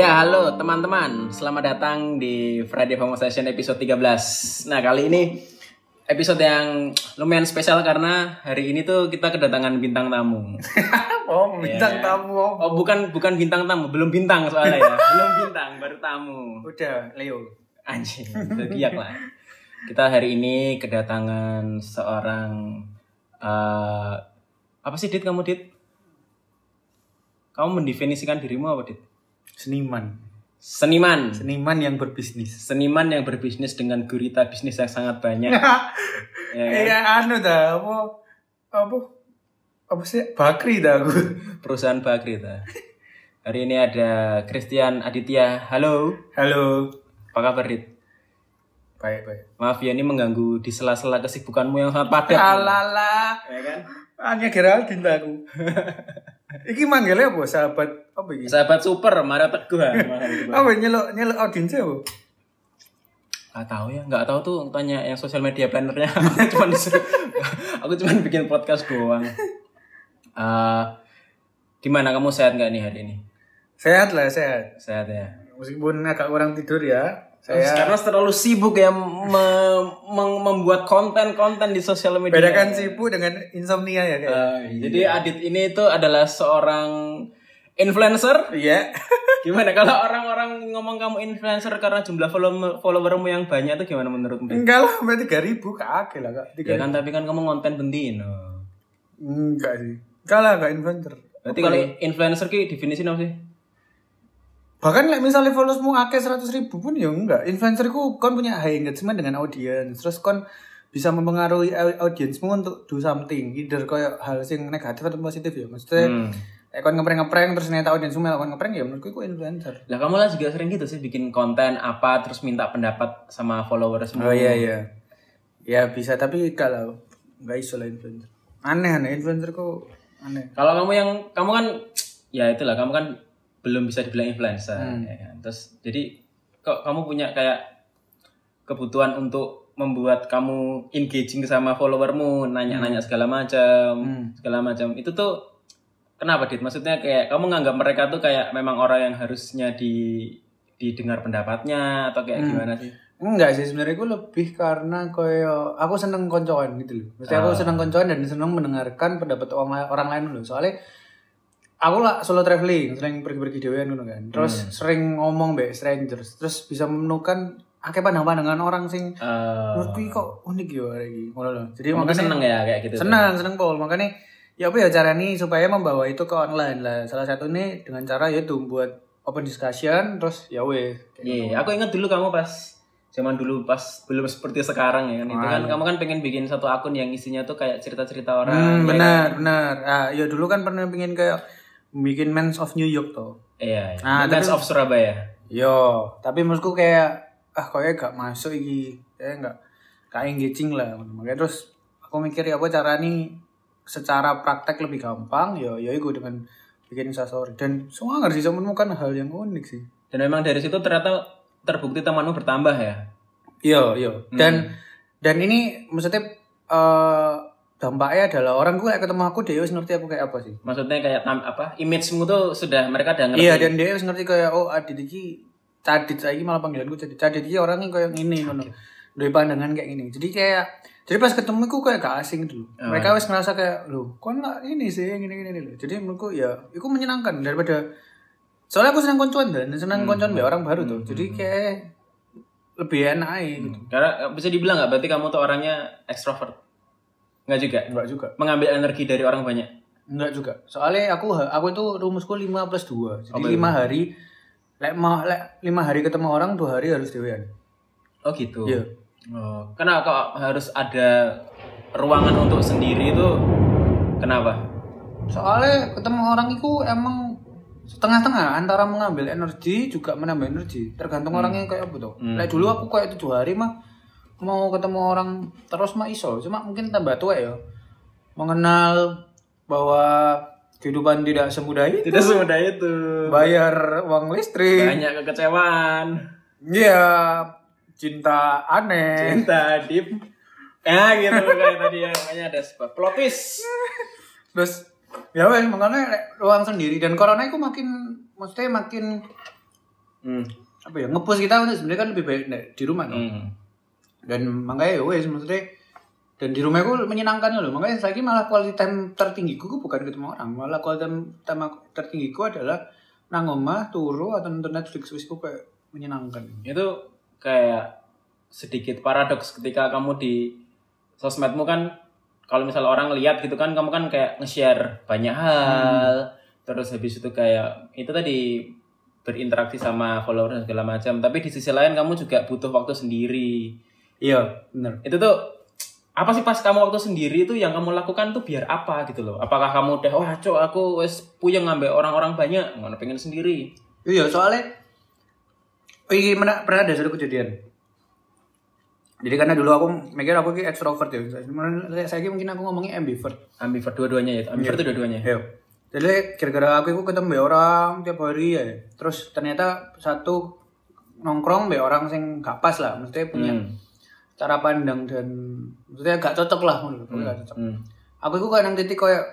Ya, halo teman-teman. Selamat datang di Friday Famo Session episode 13. Nah, kali ini episode yang lumayan spesial karena hari ini tuh kita kedatangan bintang tamu. oh, bintang Ya. tamu. Oh. Oh, bukan bukan bintang tamu, belum bintang soalnya ya. belum bintang, baru tamu. Udah, Leo. Anjing, bergiyak lah. Kita hari ini kedatangan seorang eh apa sih Dit kamu Dit? Kamu mendefinisikan dirimu apa Dit? Seniman. Seniman. Seniman yang berbisnis. Seniman yang berbisnis dengan gurita bisnis yang sangat banyak. ya, kan? Iya, anu dah, apa apa apa sih Bakri dah aku. Perusahaan Bakri ta. Hari ini ada Christian Aditya. Halo. Halo. Apa kabar Dit? Baik, baik. Maaf ya ini mengganggu di sela-sela kesibukanmu yang sangat padat. Alala. Ya kan? Hanya Geraldine dah aku. iki manggilnya apa? Sahabat apa iki? Sahabat super, Mario Teguh. Apa nyelok nyelok audiensnya apa? Gak tahu ya, nggak tahu tuh tanya yang sosial media plannernya. aku cuma disuruh, aku cuma bikin podcast doang. Eh, gimana kamu sehat nggak nih hari ini? Sehat lah, sehat. Sehat ya. Meskipun agak kurang tidur ya. Saya karena terlalu sibuk ya me- mem- membuat konten-konten di sosial media. bedakan sibuk dengan insomnia ya kayak. Eh, Jadi Adit ini itu adalah seorang influencer. Iya. Gimana kalau orang-orang ngomong kamu influencer karena jumlah follow followermu yang banyak itu gimana menurutmu? Enggak lah, sampai tiga ribu kagak lah kak. Ya kan tapi kan kamu konten bentino. Enggak sih. Enggak lah, enggak influencer. Berarti kalau influencer ki definisi apa sih? Bahkan like, misalnya followersmu akeh 100 ribu pun ya enggak. Influencer ku kon punya high engagement dengan audience. Terus kon bisa mempengaruhi au- audiensmu untuk do something. Either kayak hal yang negatif atau positif ya. Maksudnya, Hmm. Eh, kon ngeprank-ngeprank terus ternyata audiensmu melakukan ngeprank ya menurutku itu influencer. Lah kamu lah juga sering gitu sih bikin konten apa terus minta pendapat sama followers Oh iya iya. Ya bisa tapi enggak lah. Enggak iso lah influencer. Aneh aneh influencer ku aneh. Kalau kamu yang kamu kan ya itulah kamu kan belum bisa dibilang influencer ya kan. Terus jadi kok kamu punya kayak kebutuhan untuk membuat kamu engaging sama followermu, nanya-nanya segala macam, segala macam. Itu tuh kenapa dit? Maksudnya kayak kamu nganggap mereka tuh kayak memang orang yang harusnya di didengar pendapatnya atau kayak gimana sih? Enggak sih sebenarnya gue lebih karena koyo aku seneng koncoan gitu loh. Maksudnya aku seneng koncoan dan seneng mendengarkan pendapat orang, orang lain loh. Soalnya aku lah solo traveling, sering pergi-pergi dewean gitu kan. Terus sering ngomong be strangers, terus bisa menemukan akeh pandang-pandangan orang sing Eh, menurutku kok unik ya hari. Ngono loh. Jadi kamu makanya seneng ya kayak gitu. senang, senang Paul. Makanya ya apa ya cara nih supaya membawa itu ke online lah. Salah satu nih dengan cara yaitu buat open discussion terus ya weh. Iya, aku ingat dulu kamu pas zaman dulu pas belum seperti sekarang ya kan. Itu kan kamu kan pengen bikin satu akun yang isinya tuh kayak cerita-cerita orang. Hmm, ya benar, benar. Ah, ya dulu kan pernah pengen kayak bikin Men's of New York tuh. Iya, iya. Ah, The Knights of Surabaya. Yo, tapi menurutku kayak ah kayaknya gak masuk iki. Kayak gak gak engaging lah. Makanya terus aku mikir ya apa cara nih secara praktek lebih gampang ya ya iku dengan bikin instastory dan semua nggak sih menemukan hal yang unik sih. Dan memang dari situ ternyata terbukti temanmu bertambah ya. Iya, iya. Dan dan ini maksudnya eh dampaknya adalah orang gue ketemu aku dia wis ngerti aku kayak apa sih. Maksudnya kayak tam, apa? Image-mu tuh sudah mereka udah ngerti. Iya dan dia wis ngerti kayak oh Adit iki Cadit saiki malah panggilanku Cadit. Cadit iki orangnya kayak gini ngono. Dari pandangan kayak gini. Jadi kayak jadi pas ketemu aku kayak gak asing dulu. Mereka wis ngerasa kayak loh, kok nggak ini sih gini gini loh. Jadi menurutku ya itu menyenangkan daripada soalnya aku senang koncoan dan senang koncoan be orang baru tuh. Jadi kayak lebih enak aja gitu. Karena eh, bisa dibilang nggak berarti kamu tuh orangnya ekstrovert. Nggak juga. Enggak juga. Mengambil energi dari orang banyak. Enggak juga. Soalnya aku aku itu rumusku 5 plus 2. Jadi 5 hari lek mau lek 5 hari ketemu orang, 2 hari harus dewean. Oh gitu. Iya. Oh, kenapa kok harus ada ruangan untuk sendiri itu? Kenapa? Soalnya ketemu orang itu emang setengah-tengah antara mengambil energi juga menambah energi. Tergantung orangnya kayak apa tuh. Lek dulu aku kayak tujuh hari mah mau ketemu orang terus mah iso. Cuma mungkin tambah tua ya. Mengenal bahwa kehidupan tidak semudah itu. Tidak semudah itu. Bayar uang listrik. Banyak kekecewaan. Iya, cinta aneh. Cinta deep. Ya gitu kayak tadi ya makanya ada sebuah plot twist. Terus ya wes makanya ruang sendiri dan corona itu makin maksudnya makin Hmm. apa ya ngepost kita sebenarnya kan lebih baik nek, di rumah kan. Hmm. dan makanya ya wes maksudnya dan di rumah aku menyenangkan loh makanya lagi malah quality time tertinggiku ku bukan ketemu orang malah quality time, tertinggiku adalah nang omah turu atau nonton Netflix wis kayak menyenangkan Itu kayak sedikit paradoks ketika kamu di sosmedmu kan kalau misalnya orang lihat gitu kan kamu kan kayak nge-share banyak hal. Terus habis itu kayak itu tadi berinteraksi sama follower dan segala macam. Tapi di sisi lain kamu juga butuh waktu sendiri. Iya bener. Itu tuh apa sih pas kamu waktu sendiri itu yang kamu lakukan tuh biar apa gitu loh? Apakah kamu udah wah cok aku wes puyeng ngambil orang-orang banyak mana pengen sendiri? Iya soalnya oh, ini pernah pernah ada satu kejadian jadi karena dulu aku mikir aku ki extrovert ya saya saya mungkin aku ngomongnya ambivert ambivert dua-duanya ya ambivert itu dua-duanya Iya. Jadi gara-gara aku itu ketemu mbak orang tiap hari ya. Terus ternyata satu nongkrong mbak orang sing gak pas lah, maksudnya punya Hmm. cara pandang dan maksudnya gak cocok lah, menurut aku gak cocok. Hmm. Aku itu kadang titik kayak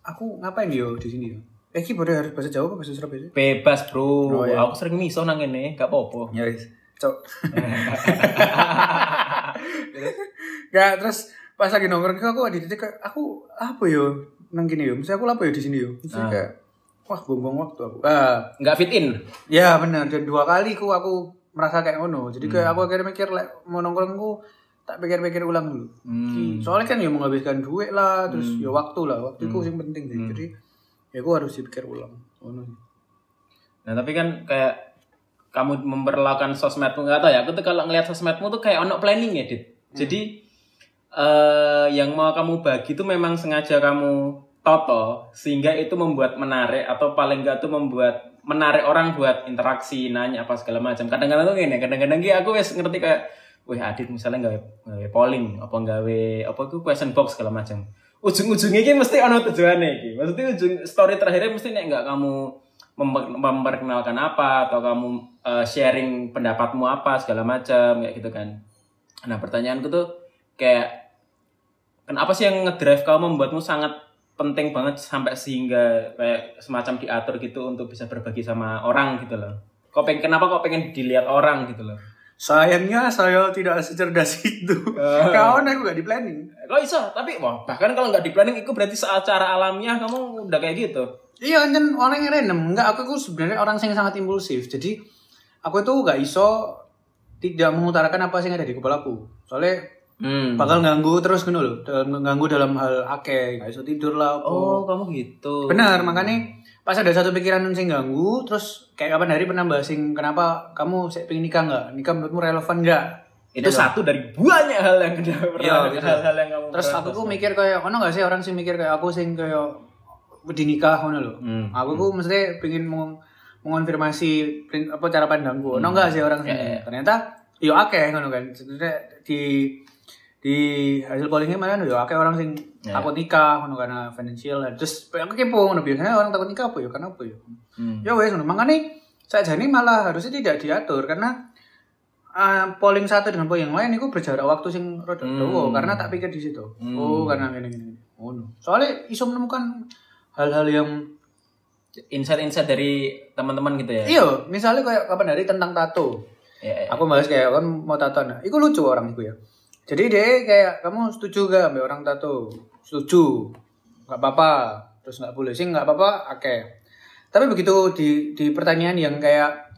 aku ngapain yo di sini yo? Eh, ki boleh harus bahasa Jawa apa bahasa Surabaya? Bebas bro, Oh, iya. aku sering miso nang ini, gak apa-apa. Ya wis. Cok. Gak terus pas lagi nongkrong itu aku di titik aku apa yo nang gini yo. Misalnya aku apa yo di sini yo. Misalnya kayak wah buang-buang waktu aku. Ah, Nggak fit in. Ya benar dan dua kali ku aku merasa kayak ngono. Jadi kayak aku akhirnya mikir like, mau nongkrong ku tak pikir-pikir ulang dulu. Ki, Soalnya kan ya menghabiskan duit lah, terus ya waktu lah, waktu itu yang penting sih. Jadi ya aku harus dipikir ulang. Sih. Nah tapi kan kayak kamu memperlakukan sosmedmu nggak tahu ya. Aku tuh kalau ngeliat sosmedmu tuh kayak ono planning ya, dit. Jadi eh yang mau kamu bagi tuh memang sengaja kamu toto sehingga itu membuat menarik atau paling nggak tuh membuat menarik orang buat interaksi nanya apa segala macam kadang-kadang tuh gini kadang-kadang ki aku wes ngerti kayak wih adit misalnya gawe polling apa gawe apa itu question box segala macam ujung-ujungnya ki mesti ono tujuannya ki maksudnya ujung story terakhirnya mesti nek nggak kamu memper- memperkenalkan apa atau kamu eh, sharing pendapatmu apa segala macam kayak gitu kan. Nah pertanyaanku tuh kayak kenapa sih yang ngedrive kamu membuatmu sangat penting banget sampai sehingga kayak semacam diatur gitu untuk bisa berbagi sama orang gitu loh? Kok pengen kenapa kok pengen dilihat orang gitu loh Sayangnya saya tidak secerdas itu. Kawan aku gak di planning. kok bisa tapi wah bahkan kalau nggak di planning itu berarti secara alamiah kamu udah kayak gitu Iya, kan orang yang random. Enggak, aku tuh sebenarnya orang yang sangat impulsif. Jadi aku tuh gak iso tidak mengutarakan apa sih yang ada di kepalaku. Soalnya hmm. bakal ganggu terus gitu loh. Dalam ganggu dalam hal akeh, gak iso tidur lah. apa. oh kamu gitu Benar, makanya pas ada satu pikiran yang ganggu, terus kayak kapan hari pernah bahasing kenapa kamu saya pengen nikah nggak? Nikah menurutmu relevan nggak? itu satu dari banyak hal yang udah pernah Iya, gitu. hal-hal yang kamu Terus aku tuh mikir kayak, ono nggak sih orang sih mikir kayak aku sing kayak di nikah ngono lho. Hmm. Aku tuh mesti pengen meng mengonfirmasi apa cara pandangku. Ono nggak sih orang sing ternyata yo akeh ngono kan. Sebenarnya di di hasil pollingnya mana yo akeh orang sing takut nikah ngono karena financial. Terus aku kepo ngono biasanya orang takut nikah apa ya? Karena apa ya? Hmm. ya wes ngono. Makanya saja ini malah harusnya tidak diatur karena uh, polling satu dengan polling yang lain itu berjarak waktu sing rada dawa karena tak pikir di situ. Oh karena gini gini oh no. soalnya iso menemukan hal-hal yang insight-insight dari teman-teman gitu ya? Iya misalnya kayak kapan hari tentang tato. Ya, ya. aku bahas kayak kan mau tato nah itu lucu orang itu ya jadi dia kayak kamu setuju gak ambil orang tato setuju nggak apa-apa terus nggak boleh sih nggak apa-apa oke tapi begitu di di pertanyaan yang kayak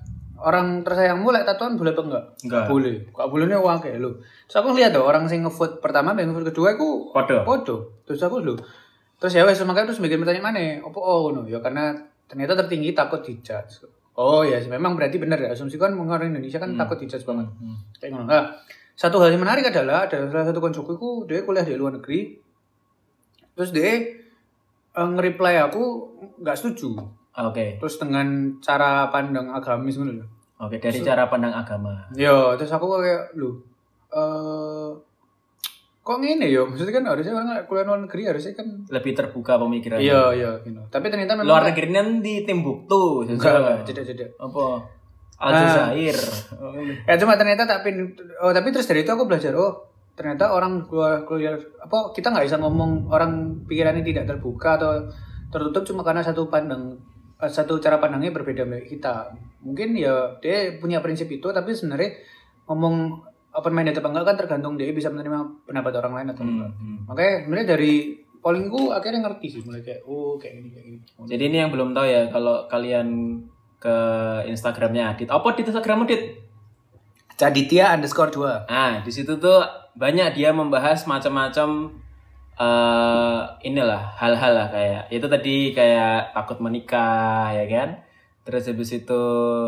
orang tersayangmu lek tatoan boleh apa enggak? Enggak. boleh. Gak bolehnya wah kayak lu. Terus aku lihat tuh orang sing ngevote pertama dan ngevote kedua aku Podo. podo. Terus aku lu. Terus ya wes makanya terus bikin pertanyaan mana? Opo oh no ya karena ternyata tertinggi takut dijudge. Oh ya memang berarti benar ya asumsi kan orang Indonesia kan takut dijudge banget. Kayak ngono. Nah, satu hal yang menarik adalah ada salah satu koncoku dia kuliah di luar negeri. Terus dia eh, nge-reply aku nggak setuju. Oke. Terus dengan cara pandang agamis gitu loh. Oke, dari cara pandang agama. Yo, terus aku kayak lu eh kok ngene yo? Maksudnya kan harusnya orang kuliah luar negeri harusnya kan Lebih terbuka pemikirannya. iya iya gitu. Tapi ternyata memang Luar negeri di Timbuktu. enggak tidak tidak. Apa? Aljazair. Ya cuma ternyata tak pin oh tapi terus dari itu aku belajar oh ternyata orang keluar kuliah apa kita nggak bisa ngomong orang pikirannya tidak terbuka atau tertutup cuma karena satu pandang eh, satu cara pandangnya berbeda dari kita. Mungkin ya dia punya prinsip itu tapi sebenarnya ngomong open minded apa enggak kan tergantung dia bisa menerima pendapat orang lain atau enggak. Hmm, hmm. Makanya sebenarnya dari pollingku akhirnya ngerti sih mulai kayak oh kayak gini kayak gini. Jadi ini yang belum tahu ya kalau kalian ke Instagramnya Adit. Apa di Instagrammu Dit? Caditya underscore 2. Nah, di situ tuh banyak dia membahas macam-macam eh inilah hal-hal lah kayak itu tadi kayak takut menikah ya kan. Terus habis itu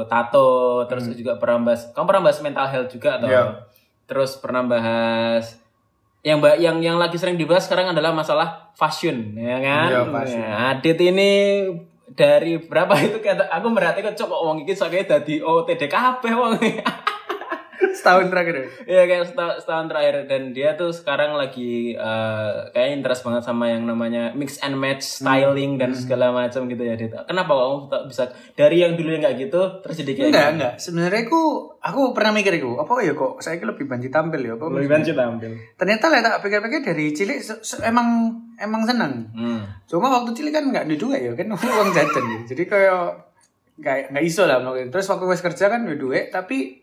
tato, terus juga pernah bahas kamu pernah bahas mental health juga atau Iya. terus pernah bahas yang yang yang lagi sering dibahas sekarang adalah masalah fashion ya kan. Iya, fashion. Nah, Adit ini dari berapa itu kata aku berarti kok cok wong iki soalnya dadi OTD kabeh wong. Setahun terakhir. Iya kayak setahun, setahun terakhir dan dia tuh sekarang lagi eh kayak interest banget sama yang namanya mix and match styling dan segala macam gitu ya. Dit. Kenapa kok bisa dari yang dulu yang nggak gitu terus jadi kayak Enggak, enggak. Sebenarnya aku aku pernah mikir aku, apa ya kok saya lebih banci tampil ya, apa? lebih banci tampil. Ternyata lah tak pikir-pikir dari cilik emang emang seneng. Hmm. Cuma waktu cilik kan nggak duit ya kan uang jajan ya. Jadi kayak nggak nggak iso lah mungkin. Terus waktu wes kerja kan duit tapi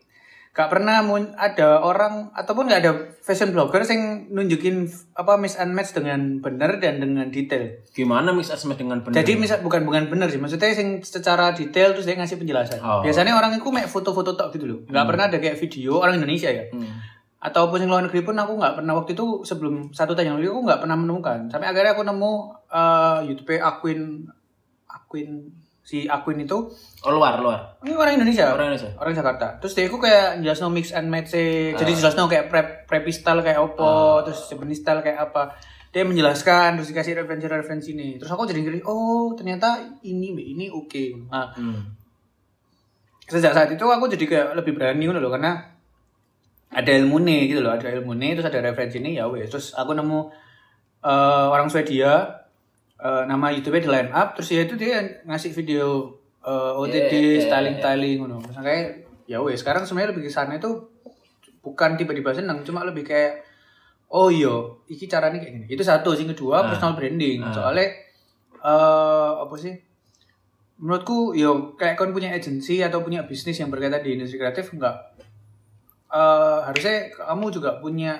gak pernah mun- ada orang ataupun nggak ada fashion blogger yang nunjukin apa miss and match dengan benar dan dengan detail. Gimana mix and match dengan benar? Jadi misal bukan bukan benar sih, maksudnya sing secara detail terus dia ngasih penjelasan. Oh. Biasanya orang itu mek foto-foto tok gitu loh. Nggak pernah ada kayak video orang Indonesia ya. Hmm. Ataupun yang luar negeri pun aku nggak pernah waktu itu sebelum satu tahun yang lalu aku nggak pernah menemukan. Sampai akhirnya aku nemu eh, YouTube Aquin Aquin si Aquin itu Oh luar luar. ini orang Indonesia. Orang Indonesia. Orang Jakarta. Terus dia aku kayak jelasno mix and match e. Jadi jelasno kayak prep preppy style kayak opo, terus Japanese style kayak apa. Dia menjelaskan terus dikasih referensi-referensi ini. Terus aku jadi ngeri, oh ternyata ini ini oke. Nah, Hmm. sejak saat itu aku jadi kayak lebih berani loh karena ada ilmu nih gitu loh, ada ilmu nih terus ada referensi ini ya wes. Terus aku nemu eh, orang Swedia eh, nama YouTube-nya di line up terus ya itu dia ngasih video eh, OTD styling styling gitu. Terus kayak ya wes sekarang sebenarnya lebih ke sana itu bukan tiba-tiba seneng cuma lebih kayak oh iya iki caranya kayak gini. Itu satu, sing kedua personal branding. Soalnya eh apa sih? menurutku yo kayak kau punya agensi atau punya bisnis yang berkaitan di industri kreatif enggak eh harusnya kamu juga punya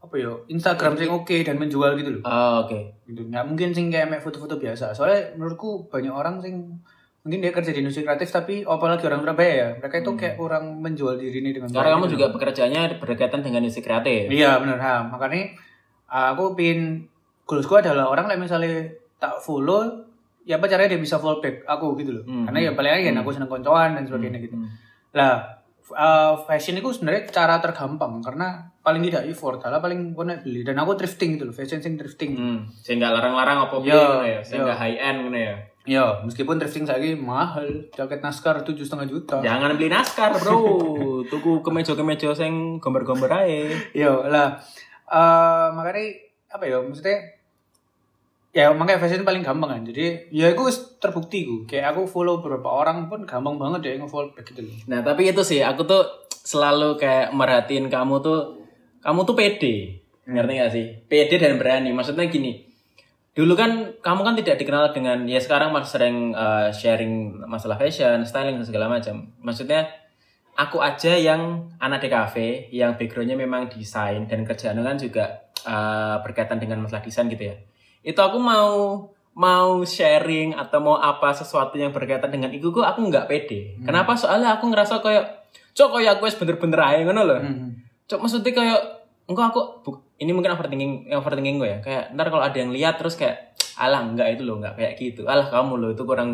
apa yo Instagram yang oke dan menjual gitu loh Oh, Oke. gitu nggak mungkin sing kayak make foto-foto biasa soalnya menurutku banyak orang sing mungkin dia kerja di industri kreatif tapi apalagi orang Surabaya ya mereka itu kayak kurang menjual diri ini dengan Karena kamu gitu juga pekerjaannya berkaitan dengan industri kreatif. Iya benar ha. Makanya aku pin goalsku adalah orang yang misalnya tak follow ya apa caranya dia bisa follow back aku gitu loh. Hmm. Karena ya paling kan aku seneng koncoan dan sebagainya gitu. Hmm. Lah uh, fashion itu sebenarnya cara tergampang karena paling tidak effort, lah paling gue beli dan aku thrifting gitu loh, fashion sing thrifting. Hmm. Sehingga larang-larang apa Yo, ngono ya, sehingga yo. high end ngono ya. Ya, meskipun thrifting saya mahal, jaket naskar tujuh setengah juta. Jangan beli naskar, Bro. Tuku kemeja-kemeja sing gambar-gambar ae. Iya lah. eh makanya apa ya maksudnya ya makanya fashion paling gampang kan. Jadi ya aku terbukti ku. Kayak aku follow beberapa orang pun gampang banget deh nge-follow back gitu. Nah, tapi itu sih aku tuh selalu kayak merhatiin kamu tuh kamu tuh pede. Ngerti gak sih? Pede dan berani. Maksudnya gini. Dulu kan kamu kan tidak dikenal dengan ya sekarang masih sering uh, sharing masalah fashion, styling dan segala macam. Maksudnya aku aja yang anak DKV yang backgroundnya memang desain dan kerjaan kan juga uh, berkaitan dengan masalah desain gitu ya. Itu aku mau mau sharing atau mau apa sesuatu yang berkaitan dengan itu kok aku nggak pede. Kenapa? Soalnya aku ngerasa kayak cok kayak aku bener-bener aja ngono loh. Hmm. Cok maksudnya kayak enggak aku bu- ini mungkin overthinking overthinking gue ya. Kayak ntar kalau ada yang lihat terus kayak alah enggak itu loh enggak kayak gitu. Alah kamu loh itu kurang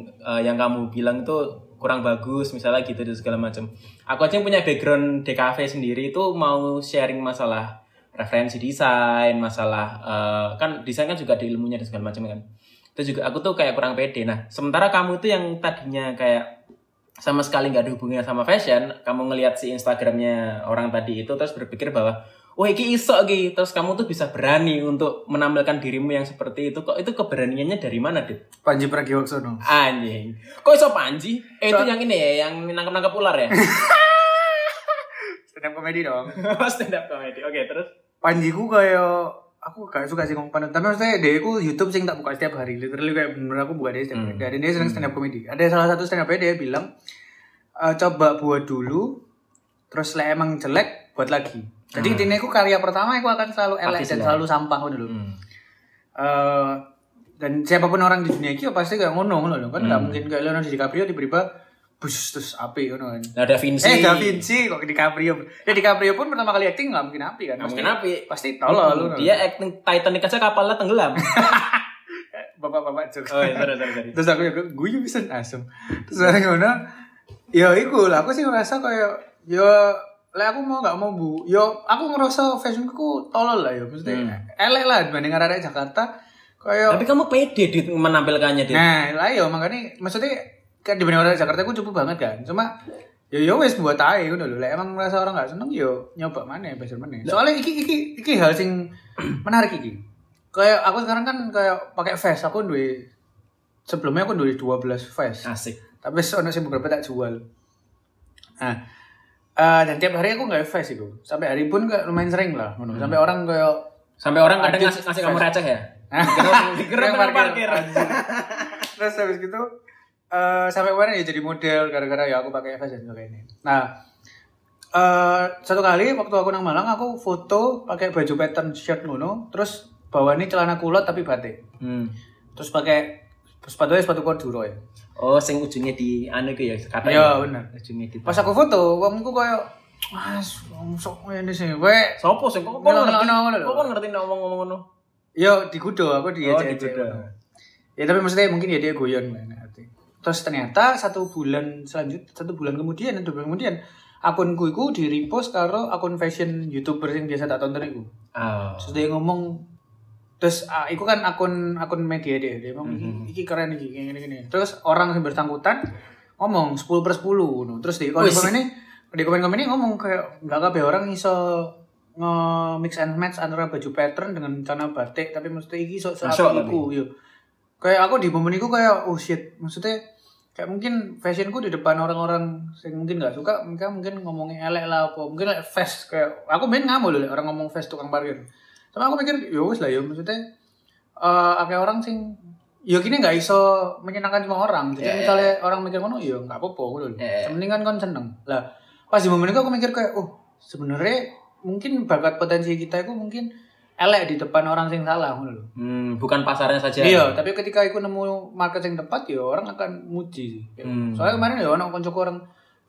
eh, yang kamu bilang itu kurang bagus misalnya gitu dan segala macam. Aku aja yang punya background DKV sendiri itu mau sharing masalah referensi desain, masalah eh, kan desain kan juga ada ilmunya dan segala macam kan. Itu juga aku tuh kayak kurang pede. Nah, sementara kamu tuh yang tadinya kayak sama sekali nggak ada hubungannya sama fashion, kamu ngelihat si Instagramnya orang tadi itu terus berpikir bahwa wah iki iso iki terus kamu tuh bisa berani untuk menampilkan dirimu yang seperti itu kok itu keberaniannya dari mana dit Panji Pragiwaksono. anjing kok iso panji eh, itu yang ini ya yang nangkap nangkap ular ya Stand up komedi dong. stand up comedy oke terus Panji ku kayak aku gak suka sih ngomong panutan. Tapi maksudnya dia aku YouTube sing tak buka setiap hari. Literally kayak bener aku buka dia setiap hari. Dan dia sering stand up comedy. Ada salah satu stand up dia bilang "Eh, coba buat dulu terus lah emang jelek buat lagi. Jadi intinya aku karya pertama aku akan selalu elek dan selalu sampah dulu. Hmm. Eh, dan siapa pun orang di dunia ini ya pasti kayak ngono loh kan nggak mungkin kayak Leonardo DiCaprio tiba-tiba bus terus api ngono kan. Nah, Da Vinci. Eh Da Vinci kok DiCaprio. Ya DiCaprio pun pertama kali acting nggak mungkin api kan. Nggak Pasti, mungkin api. Pasti tolol lu. Dia acting Titanic aja kapalnya tenggelam. Bapak-bapak jokes. oh, iya, sorry, sorry, sorry. Terus aku ya gue juga bisa asem. Terus ada gimana? Ya iku lah aku sih ngerasa kayak ya lah aku mau nggak mau bu yo aku ngerasa fashionku tolol lah ya maksudnya elek lah dibanding arek Jakarta kayak Tapi kamu pede di menampilkannya, Dit. Nah, lah yo makanya maksudnya kan dibanding orang Jakarta aku cukup banget kan. Cuma yo yo wes buat ngono lho. Lek emang merasa orang gak seneng yo nyoba mana belajar mana. Soalnya iki iki iki hal sing menarik iki. Kayak aku sekarang kan kayak pakai face aku duwe sebelumnya aku duwe 12 face. Asik. Tapi ono sing beberapa tak jual. Nah, eh, dan tiap hari aku nggak face itu. Sampai hari pun kayak lumayan sering lah. ngono. Sampai orang kayak Sampai orang kadang ngasih, ngasih kamu receh ya? Dikira Dikira parkir. Terus habis gitu eh sampai kemarin ya jadi model gara-gara ya aku pakai face dan sebagainya. Nah, eh satu kali waktu aku nang Malang aku foto pakai baju pattern shirt ngono, terus bawaannya celana kulot tapi batik. Hmm. Terus pakai sepatunya sepatu corduroy. Oh, sing ujungnya di anu itu ya, kata Iya, bener. Ujungnya di. Pas aku foto, wong iku kayak Mas, wong sok ini sih. Kowe Sopo sing kok kok ngerti? Kok kok ngerti nek ngomong-ngomong ngono? Yo di kudo aku di Oh, ejek- di kudo. Ya tapi maksudnya mungkin ya dia guyon. Terus ternyata satu bulan selanjut satu bulan kemudian atau bulan kemudian akunku itu di repost karo akun fashion youtuber yang biasa tak tonton itu. Ah. Terus dia ngomong terus ah, itu kan akun akun media dia dia ngomong "Iki- iki keren iki gini gini terus orang yang bersangkutan ngomong 10 per 10 ngono. terus di komen komen ini di komen komen ini ngomong kayak nggak kabeh orang iso nge mix and match antara baju pattern dengan celana batik tapi maksudnya iki sok Masuk iku yo kayak aku di momen itu kayak oh shit maksudnya kayak mungkin fashionku di depan orang-orang yang mungkin nggak suka mereka mungkin ngomongin elek lah apa mungkin like fast kayak aku main ngamuk loh orang ngomong fast tukang parkir. Sama aku mikir ya wis lah ya maksudnya eh akeh orang sing ya gini nggak iso menyenangkan semua orang. Jadi misalnya orang mikir ngono ya nggak apa-apa gitu loh. Yeah. Yang penting kan kan seneng. Lah pas di momen itu aku mikir kayak oh sebenarnya mungkin bakat potensi kita itu mungkin elek di depan orang sing salah ngono Hmm, bukan pasarnya saja. Iya, tapi ketika aku nemu market yang tepat ya orang akan muji sih. Hmm. Soalnya kemarin ya orang konco orang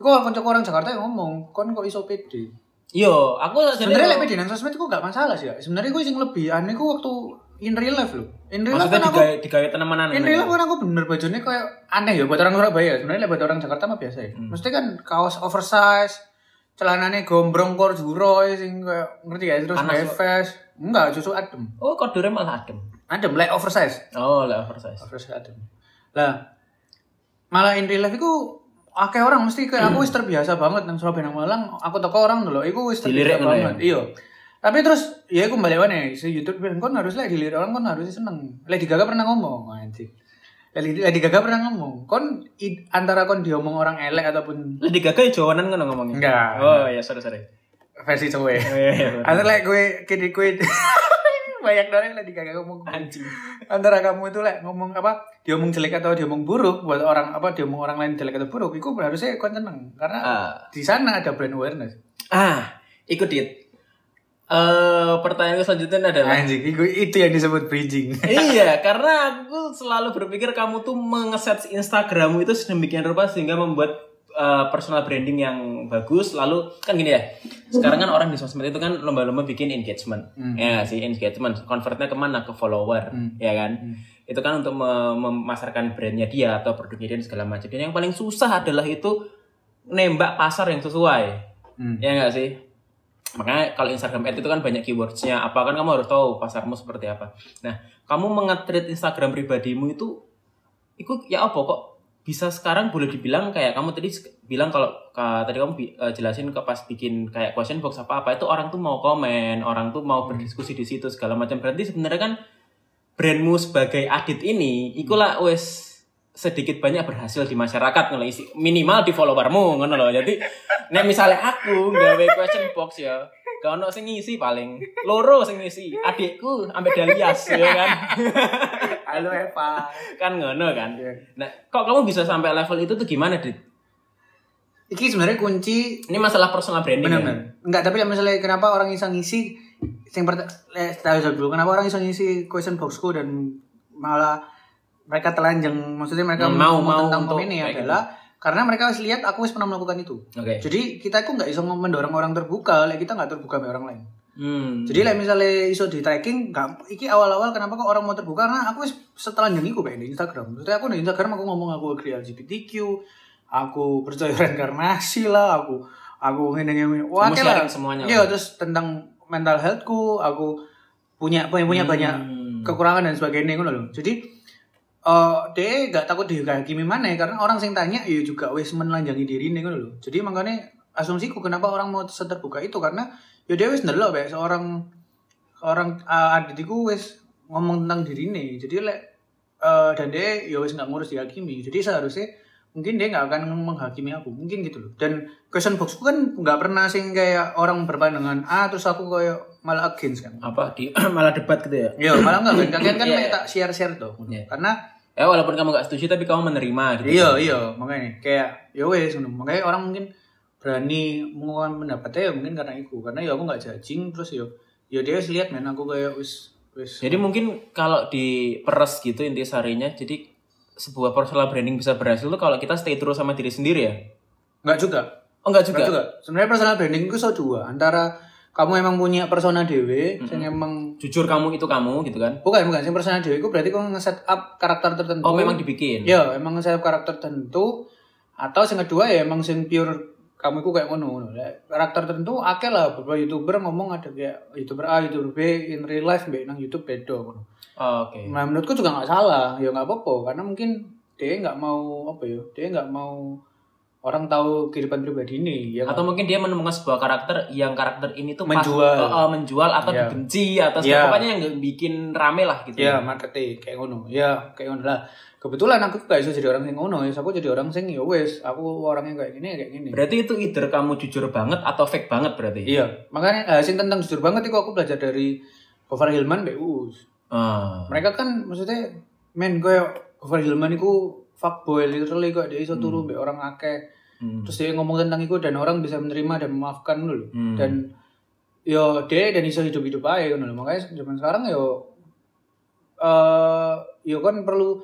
Iku konco orang Jakarta yang ngomong, kon kok iso pede. Yo, aku Sebenarnya lebih di nang sosmed itu gak masalah sih ya. Sebenarnya gue sing lebih aneh gue waktu in real life loh. In real life kan aku digawe digawe temenan. in real life kan aku bener bajunya kayak aneh ya buat orang Surabaya. Sebenarnya buat orang Jakarta mah biasa ya. Maksudnya kan kaos oversize, celananya gombrong corduroy sing kayak ngerti ya terus Panas, befes. Enggak, justru adem. Oh, kodure malah adem. Adem, like oversize. Oh, lah oversize. Oversize adem. Lah malah in real life itu akeh orang mesti kayak aku wis terbiasa banget nang Surabaya nang Malang, aku toko orang dulu, iku wis terbiasa ngono banget. Iya. Tapi terus ya aku balik mana si YouTube bilang kon harus lah dilirik orang kon harus seneng. Lady Gaga pernah ngomong anjing. Lady, Lady Gaga pernah ngomong, kon i- antara kon diomong orang elek ataupun Lady Gaga ya jawanan ngono ngomongnya. Enggak. Oh, iya, sorry, sorry. versi cowok. Oh, iya, iya. Atau like gue kini gue banyak yang Lady Gaga ngomong Anjing. antara kamu itu like, ngomong apa diomong jelek atau diomong buruk buat orang apa diomong orang lain jelek atau buruk itu harusnya kon seneng karena Ah. di sana ada brand awareness Ah, ikut dit. Eh, pertanyaan selanjutnya adalah anjing itu, itu yang disebut bridging iya, karena aku selalu berpikir kamu tuh mengeset Instagrammu itu sedemikian rupa sehingga membuat uh, personal branding yang bagus. Lalu kan gini ya, sekarang kan orang di sosmed itu kan lomba-lomba bikin engagement, ya nggak sih engagement. Convertnya ke mana? Ke follower, ya kan? Itu kan untuk me- memasarkan brandnya dia atau produknya dia dan segala macam. Dan yang paling susah adalah itu nembak pasar yang sesuai, Hmm. ya nggak sih? Makanya kalau Instagram Ads itu kan banyak keywordsnya. Apa kan kamu harus tahu pasarmu seperti apa. Nah, kamu mengetreat Instagram pribadimu itu, itu ya apa kok bisa sekarang boleh dibilang kayak kamu tadi bilang kalau ka- tadi kamu eh, jelasin ke pas bikin kayak question box apa apa itu orang tuh mau komen, orang tuh mau berdiskusi di situ segala macam. Berarti sebenarnya kan brandmu sebagai adit ini, ikulah wes sedikit banyak berhasil di masyarakat ngono isi minimal di followermu ngono loh. Jadi nek misalnya aku nggawe question box ya, Gak ono sing ngisi paling. Loro sing ngisi. Adikku ambek Dalias ya kan. Halo Eva. kan ngono kan. Iya. Nah, kok kamu bisa sampai level itu tuh gimana, Dit? Iki sebenarnya kunci Ini masalah personal branding ya? benar-benar. Enggak, tapi misalnya kenapa orang iso ngisi yang pertama tahu dulu kenapa orang iso ngisi question boxku dan malah mereka telanjang maksudnya mereka Hmm, mau- ngomong mau tentang untuk ini kayak gitu. adalah karena mereka harus lihat aku pernah melakukan itu. Oke. Jadi kita itu nggak iso mendorong orang terbuka, like kita nggak terbuka sama orang lain. Hmm. Jadi like misalnya iso di tracking, nggak, iki awal-awal kenapa kok orang mau terbuka karena aku wis setelanjang iku pengen di Instagram. Maksudnya aku di Instagram aku ngomong aku agree LGBTQ, aku percaya reinkarnasi lah, aku aku ngene ngene. Wah, lah. semuanya Iya, terus tentang mental healthku, aku punya punya, punya banyak Hmm. kekurangan dan sebagainya ngono loh. Jadi eh dia gak takut dihakimi mana ya karena orang sing tanya ya juga wis menelanjangi diri nih loh. Jadi makanya asumsiku kenapa orang mau seterbuka itu karena ya dia wis ndelok bae seorang orang uh, adikku wis ngomong tentang diri nih. Jadi lek eh, dan dia ya wis nggak ngurus dihakimi. Jadi seharusnya mungkin dia nggak akan menghakimi aku mungkin gitu loh dan question boxku kan nggak pernah sing kayak orang berpandangan ah terus aku kayak malah against kan Apa di malah debat gitu ya? Iya, malah enggak kan. Kalian kan Iya, kayak iya. tak share-share tuh. Iya. Karena Ya walaupun kamu gak setuju tapi kamu menerima gitu. iya, iya, makanya kayak ya wes ngono. Makanya orang mungkin berani mengungkapkan pendapatnya ya mungkin karena itu. Karena ya aku nggak judging terus ya ya dia lihat men aku kayak wis wis Jadi mungkin kalau di peres gitu intisarinya jadi sebuah personal branding bisa berhasil tuh kalau kita stay true sama diri sendiri ya. enggak juga. Oh enggak juga. Enggak juga. Sebenarnya personal branding itu so dua antara kamu emang punya persona dewe, yang emang Jujur kamu itu kamu gitu kan. bukan bukan sing persona dewe itu berarti kamu nge-set up karakter tertentu. Oh memang dibikin. Ya, emang saya karakter tertentu atau yang kedua ya emang sing pure kamu itu kayak ngono ngono. Karakter tertentu akeh lah beberapa YouTuber ngomong ada kayak YouTuber A, YouTuber B in real life mbek nang YouTube beda ngono. Oh, Oke. Nah, menurutku juga nggak salah, ya nggak apa-apa karena mungkin dia nggak mau apa ya, dia nggak mau orang tahu kehidupan pribadi ini ya. Atau mungkin dia menemukan sebuah karakter yang karakter ini tuh pas- Menjual. Oh, oh, menjual atau Iya. dibenci atau Iya. pokoknya yang bikin rame lah gitu. Ya, marketing kayak ngono. Ya, kayak ngono lah. Kebetulan aku gak bisa jadi orang yang ngono, ya aku jadi orang sing ya wes, aku orangnya kayak gini kayak gini. Berarti itu either kamu jujur banget atau fake banget berarti. Iya, makanya eh, sing tentang jujur banget itu aku belajar dari Gofar Hilman Mbak Uus. Ah. Mereka kan maksudnya men gue Gofar Hilman itu fuckboy literally kok dia iso turu mbek orang akeh. Hmm. Terus dia ngomong tentang itu dan orang bisa menerima dan memaafkan dulu. Hmm. Dan yo dia dan iso hidup-hidup aja ngono lho. Makanya zaman sekarang yo eh yo kan perlu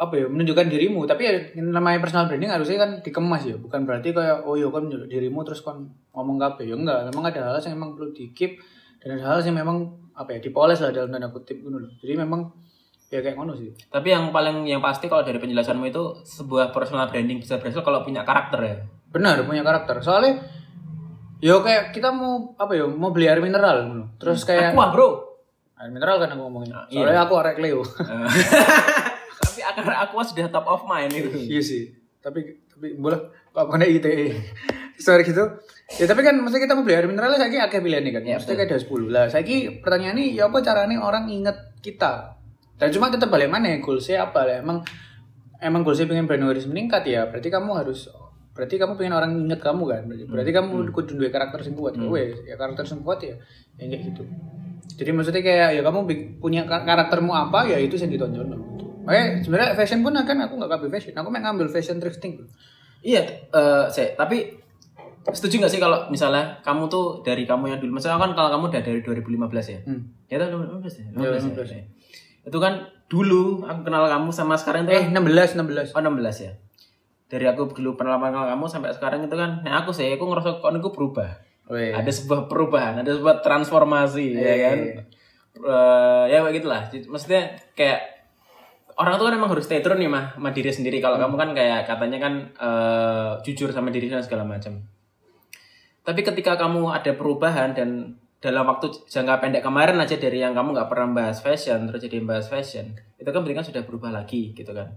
apa ya menunjukkan dirimu tapi ya namanya personal branding harusnya kan dikemas ya bukan berarti kayak oh yo kan menunjuk dirimu terus kan ngomong kabeh ya enggak memang ada hal yang memang perlu di keep dan ada hal yang memang apa ya dipoles lah dalam tanda kutip gitu loh jadi memang ya kayak ngono sih. Tapi yang paling yang pasti kalau dari penjelasanmu itu sebuah personal branding bisa berhasil kalau punya karakter ya. benar punya karakter. Soalnya yo kayak kita mau apa ya mau beli air mineral terus kayak Aqua bro. air mineral kan aku ngomongin. Ah, soalnya aku arek Leo. Tapi akar Aqua sudah top of mind itu. iya sih. Tapi tapi boleh. Kok kena ITE sorry gitu. Ya tapi kan maksudnya kita mau beli air mineral saya kira akeh pilihan nih kan. Iya, maksudnya kayak ada 10 lah saya pertanyaan ini ya apa caranya orang inget kita dan cuma tetap balik mana ya goalsnya apa lah? Emang emang goalsnya pengen brand awareness meningkat ya? Berarti kamu harus berarti kamu pengen orang inget kamu kan? Berarti, berarti kamu kudu duwe karakter sing kuat. Wes ya karakter sing kuat ya ya kayak gitu. Jadi maksudnya kayak ya kamu punya kar- karaktermu apa ya itu yang ditonjol gitu. Makanya sebenarnya fashion pun kan aku nggak kabeh fashion, aku main ngambil fashion thrifting. Iya, eh saya tapi setuju nggak sih kalau misalnya kamu tuh dari kamu yang dulu, misalnya kan kalau kamu udah dari 2015 ya, Hmm. ya tahun 2015 ya, Iya, 15 ya. Itu kan dulu aku kenal kamu sama sekarang itu Eh kan, 16 16. oh 16 ya. Dari aku dulu pernah kenal kamu sampai sekarang itu kan, nah aku sih, aku ngerasa kok aku berubah. Weh. Ada sebuah perubahan, ada sebuah transformasi, ya kan. Eh, ya kayak gitulah. Maksudnya kayak orang tuh kan emang harus stay true nih mah sama diri sendiri. Kalau kamu kan kayak katanya kan eh, jujur sama diri dan segala macam. Tapi ketika kamu ada perubahan dan dalam waktu jangka pendek kemarin aja dari yang kamu nggak pernah bahas fashion terus jadi bahas fashion itu kan berarti kan sudah berubah lagi gitu kan.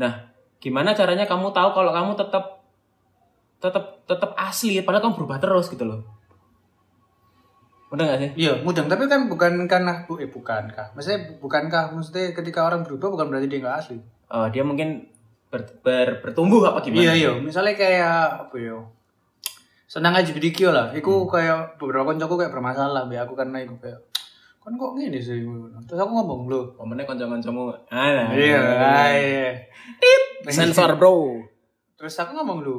Nah, gimana caranya kamu tahu kalau kamu tetap tetap tetap asli padahal kamu berubah terus gitu loh. Udah gak sih? Iya, mudeng. Tapi kan bukan karena bu, eh bukankah? Maksudnya bukankah maksudnya ketika orang berubah bukan berarti dia nggak asli. Oh, dia mungkin ber, ber- bertumbuh apa gimana? Iya iya. Misalnya kayak apa ya? Senang LGBTQ lah. Iku kayak beberapa koncoku kayak bermasalah be aku karena iku kayak kan kok gini sih terus aku ngomong lu Momennya kanca-kancamu. Ah, nah. iya iya Sensor, Bro. terus aku ngomong lu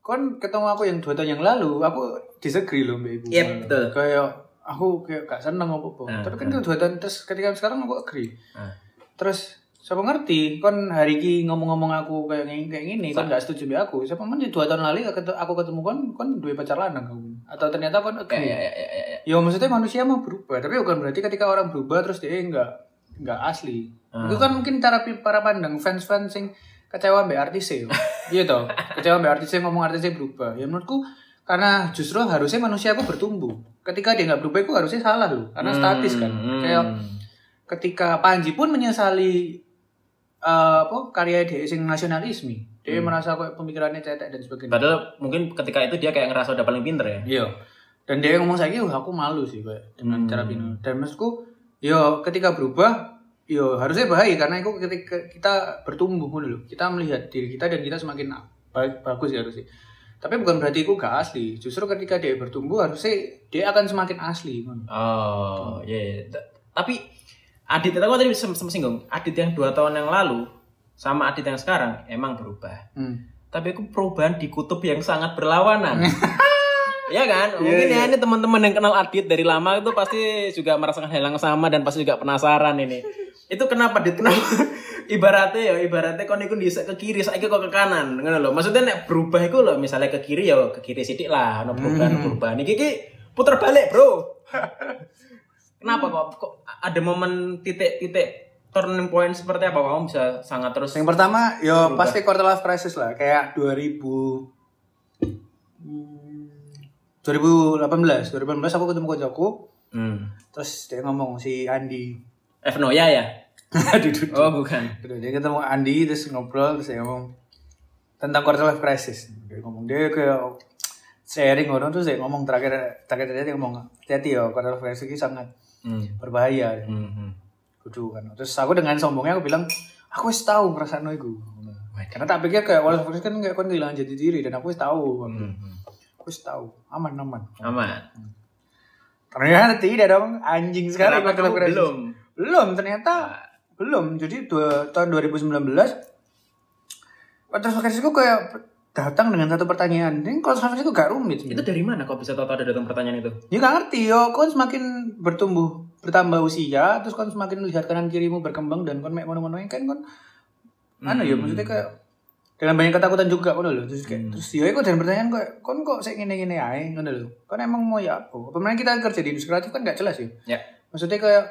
kon ketemu aku yang dua tahun yang lalu aku disagree loh mbak ibu Iya, betul. kayak aku kayak gak seneng apa apa Ah, tapi kan itu dua tahun terus ketika sekarang aku agree Ah. terus siapa ngerti? Kon hari ini ngomong-ngomong aku kayak gini kayak gini kon gak setuju be aku. Siapa men dua tahun lalu aku ketemu- aku kon kon dua pacar lanang kamu atau ternyata kon Ya, agree ya, ya, ya, ya. ya maksudnya manusia mah berubah. Tapi bukan berarti ketika orang berubah terus dia enggak enggak asli. Ah. itu kan mungkin cara para pandang fans fans sing kecewa mbak artis ya. Iya toh? Kecewa mbak artis ngomong artisnya berubah. Ya menurutku karena justru harusnya manusia aku bertumbuh. Ketika dia nggak berubah itu harusnya salah loh. Karena statis kan. Hmm. kayak ketika Panji pun menyesali eh, apa karya dia sing nasionalisme dia merasa kok pemikirannya cetek dan sebagainya Padahal mungkin ketika itu dia kayak ngerasa udah paling pinter ya. Iya. Dan dia ngomong saya wah aku malu sih kayak dengan Hmm. cara Pino. Dan maksudku, yo ketika berubah, yo harusnya baik karena itu ketika kita bertumbuh dulu. Kita melihat diri kita dan kita semakin baik bagus ya harusnya. Tapi bukan berarti itu gak asli. Justru ketika dia bertumbuh harusnya dia akan semakin asli. Oh, iya. T- Tapi Adit itu aku tadi sem- sem- singgung. Adit yang dua tahun yang lalu sama Adit yang sekarang emang berubah. Hmm. Tapi aku perubahan di kutub yang sangat berlawanan. Iya kan? Mungkin ya ini teman-teman yang kenal Adit dari lama itu pasti juga merasakan hal yang sama dan pasti juga penasaran ini. Itu kenapa Adit? Kenapa? ibaratnya ya, ibaratnya kon iku dhisik ke kiri, saiki kok ke kanan. Ngono lho. Maksudnya nek berubah iku lho, misalnya ke kiri ya ke kiri sithik lah, ono perubahan-perubahan. Iki iki puter balik, Bro. Kenapa kok kok ada momen titik-titik turning point seperti apa kamu bisa sangat terus Yang pertama, yo pasti quarter life crisis lah, kayak 2000 hmm, 2018, 2018 aku ketemu kocokku, hmm. terus dia ngomong si Andi, F Noya ya? aduh. Oh, bukan. Terus dia ketemu Andi terus ngobrol terus dia ngomong tentang quarter life crisis. Dia ngomong dia kayak sharing orang terus dia ngomong terakhir terakhir dia ngomong hati ya quarter life crisis sangat Hmm. berbahaya. Hmm. hmm. Kudu kan. Terus aku dengan sombongnya aku bilang aku wis tahu ngrasakno iku. Karena tak pikir kayak life crisis kan kayak kon kehilangan jati diri dan aku wis tahu. Hmm, hmm. Aku wis tahu. Aman aman. Aman. Ternyata tidak dong anjing sekali Kenapa life kamu belum? Belum ternyata belum. Jadi dua, tahun 2019 Quarter life crisis itu kayak datang dengan satu pertanyaan. Ini crisis itu gak rumit. Itu dari mana kok bisa tahu ada datang pertanyaan itu? Ya gak ngerti yo, kon semakin bertumbuh, bertambah usia, terus kon semakin melihat kanan kirimu berkembang dan kon mek ngono-ngono kan kon anu ya maksudnya kayak dengan banyak ketakutan juga ngono lho. Terus kayak terus ya iku dan pertanyaan kok kon kok sik ngene-ngene ae ngono lho. Kon emang mau ya apa? Memang kita kerja di industri kreatif kan gak jelas ya. Ya. Maksudnya kayak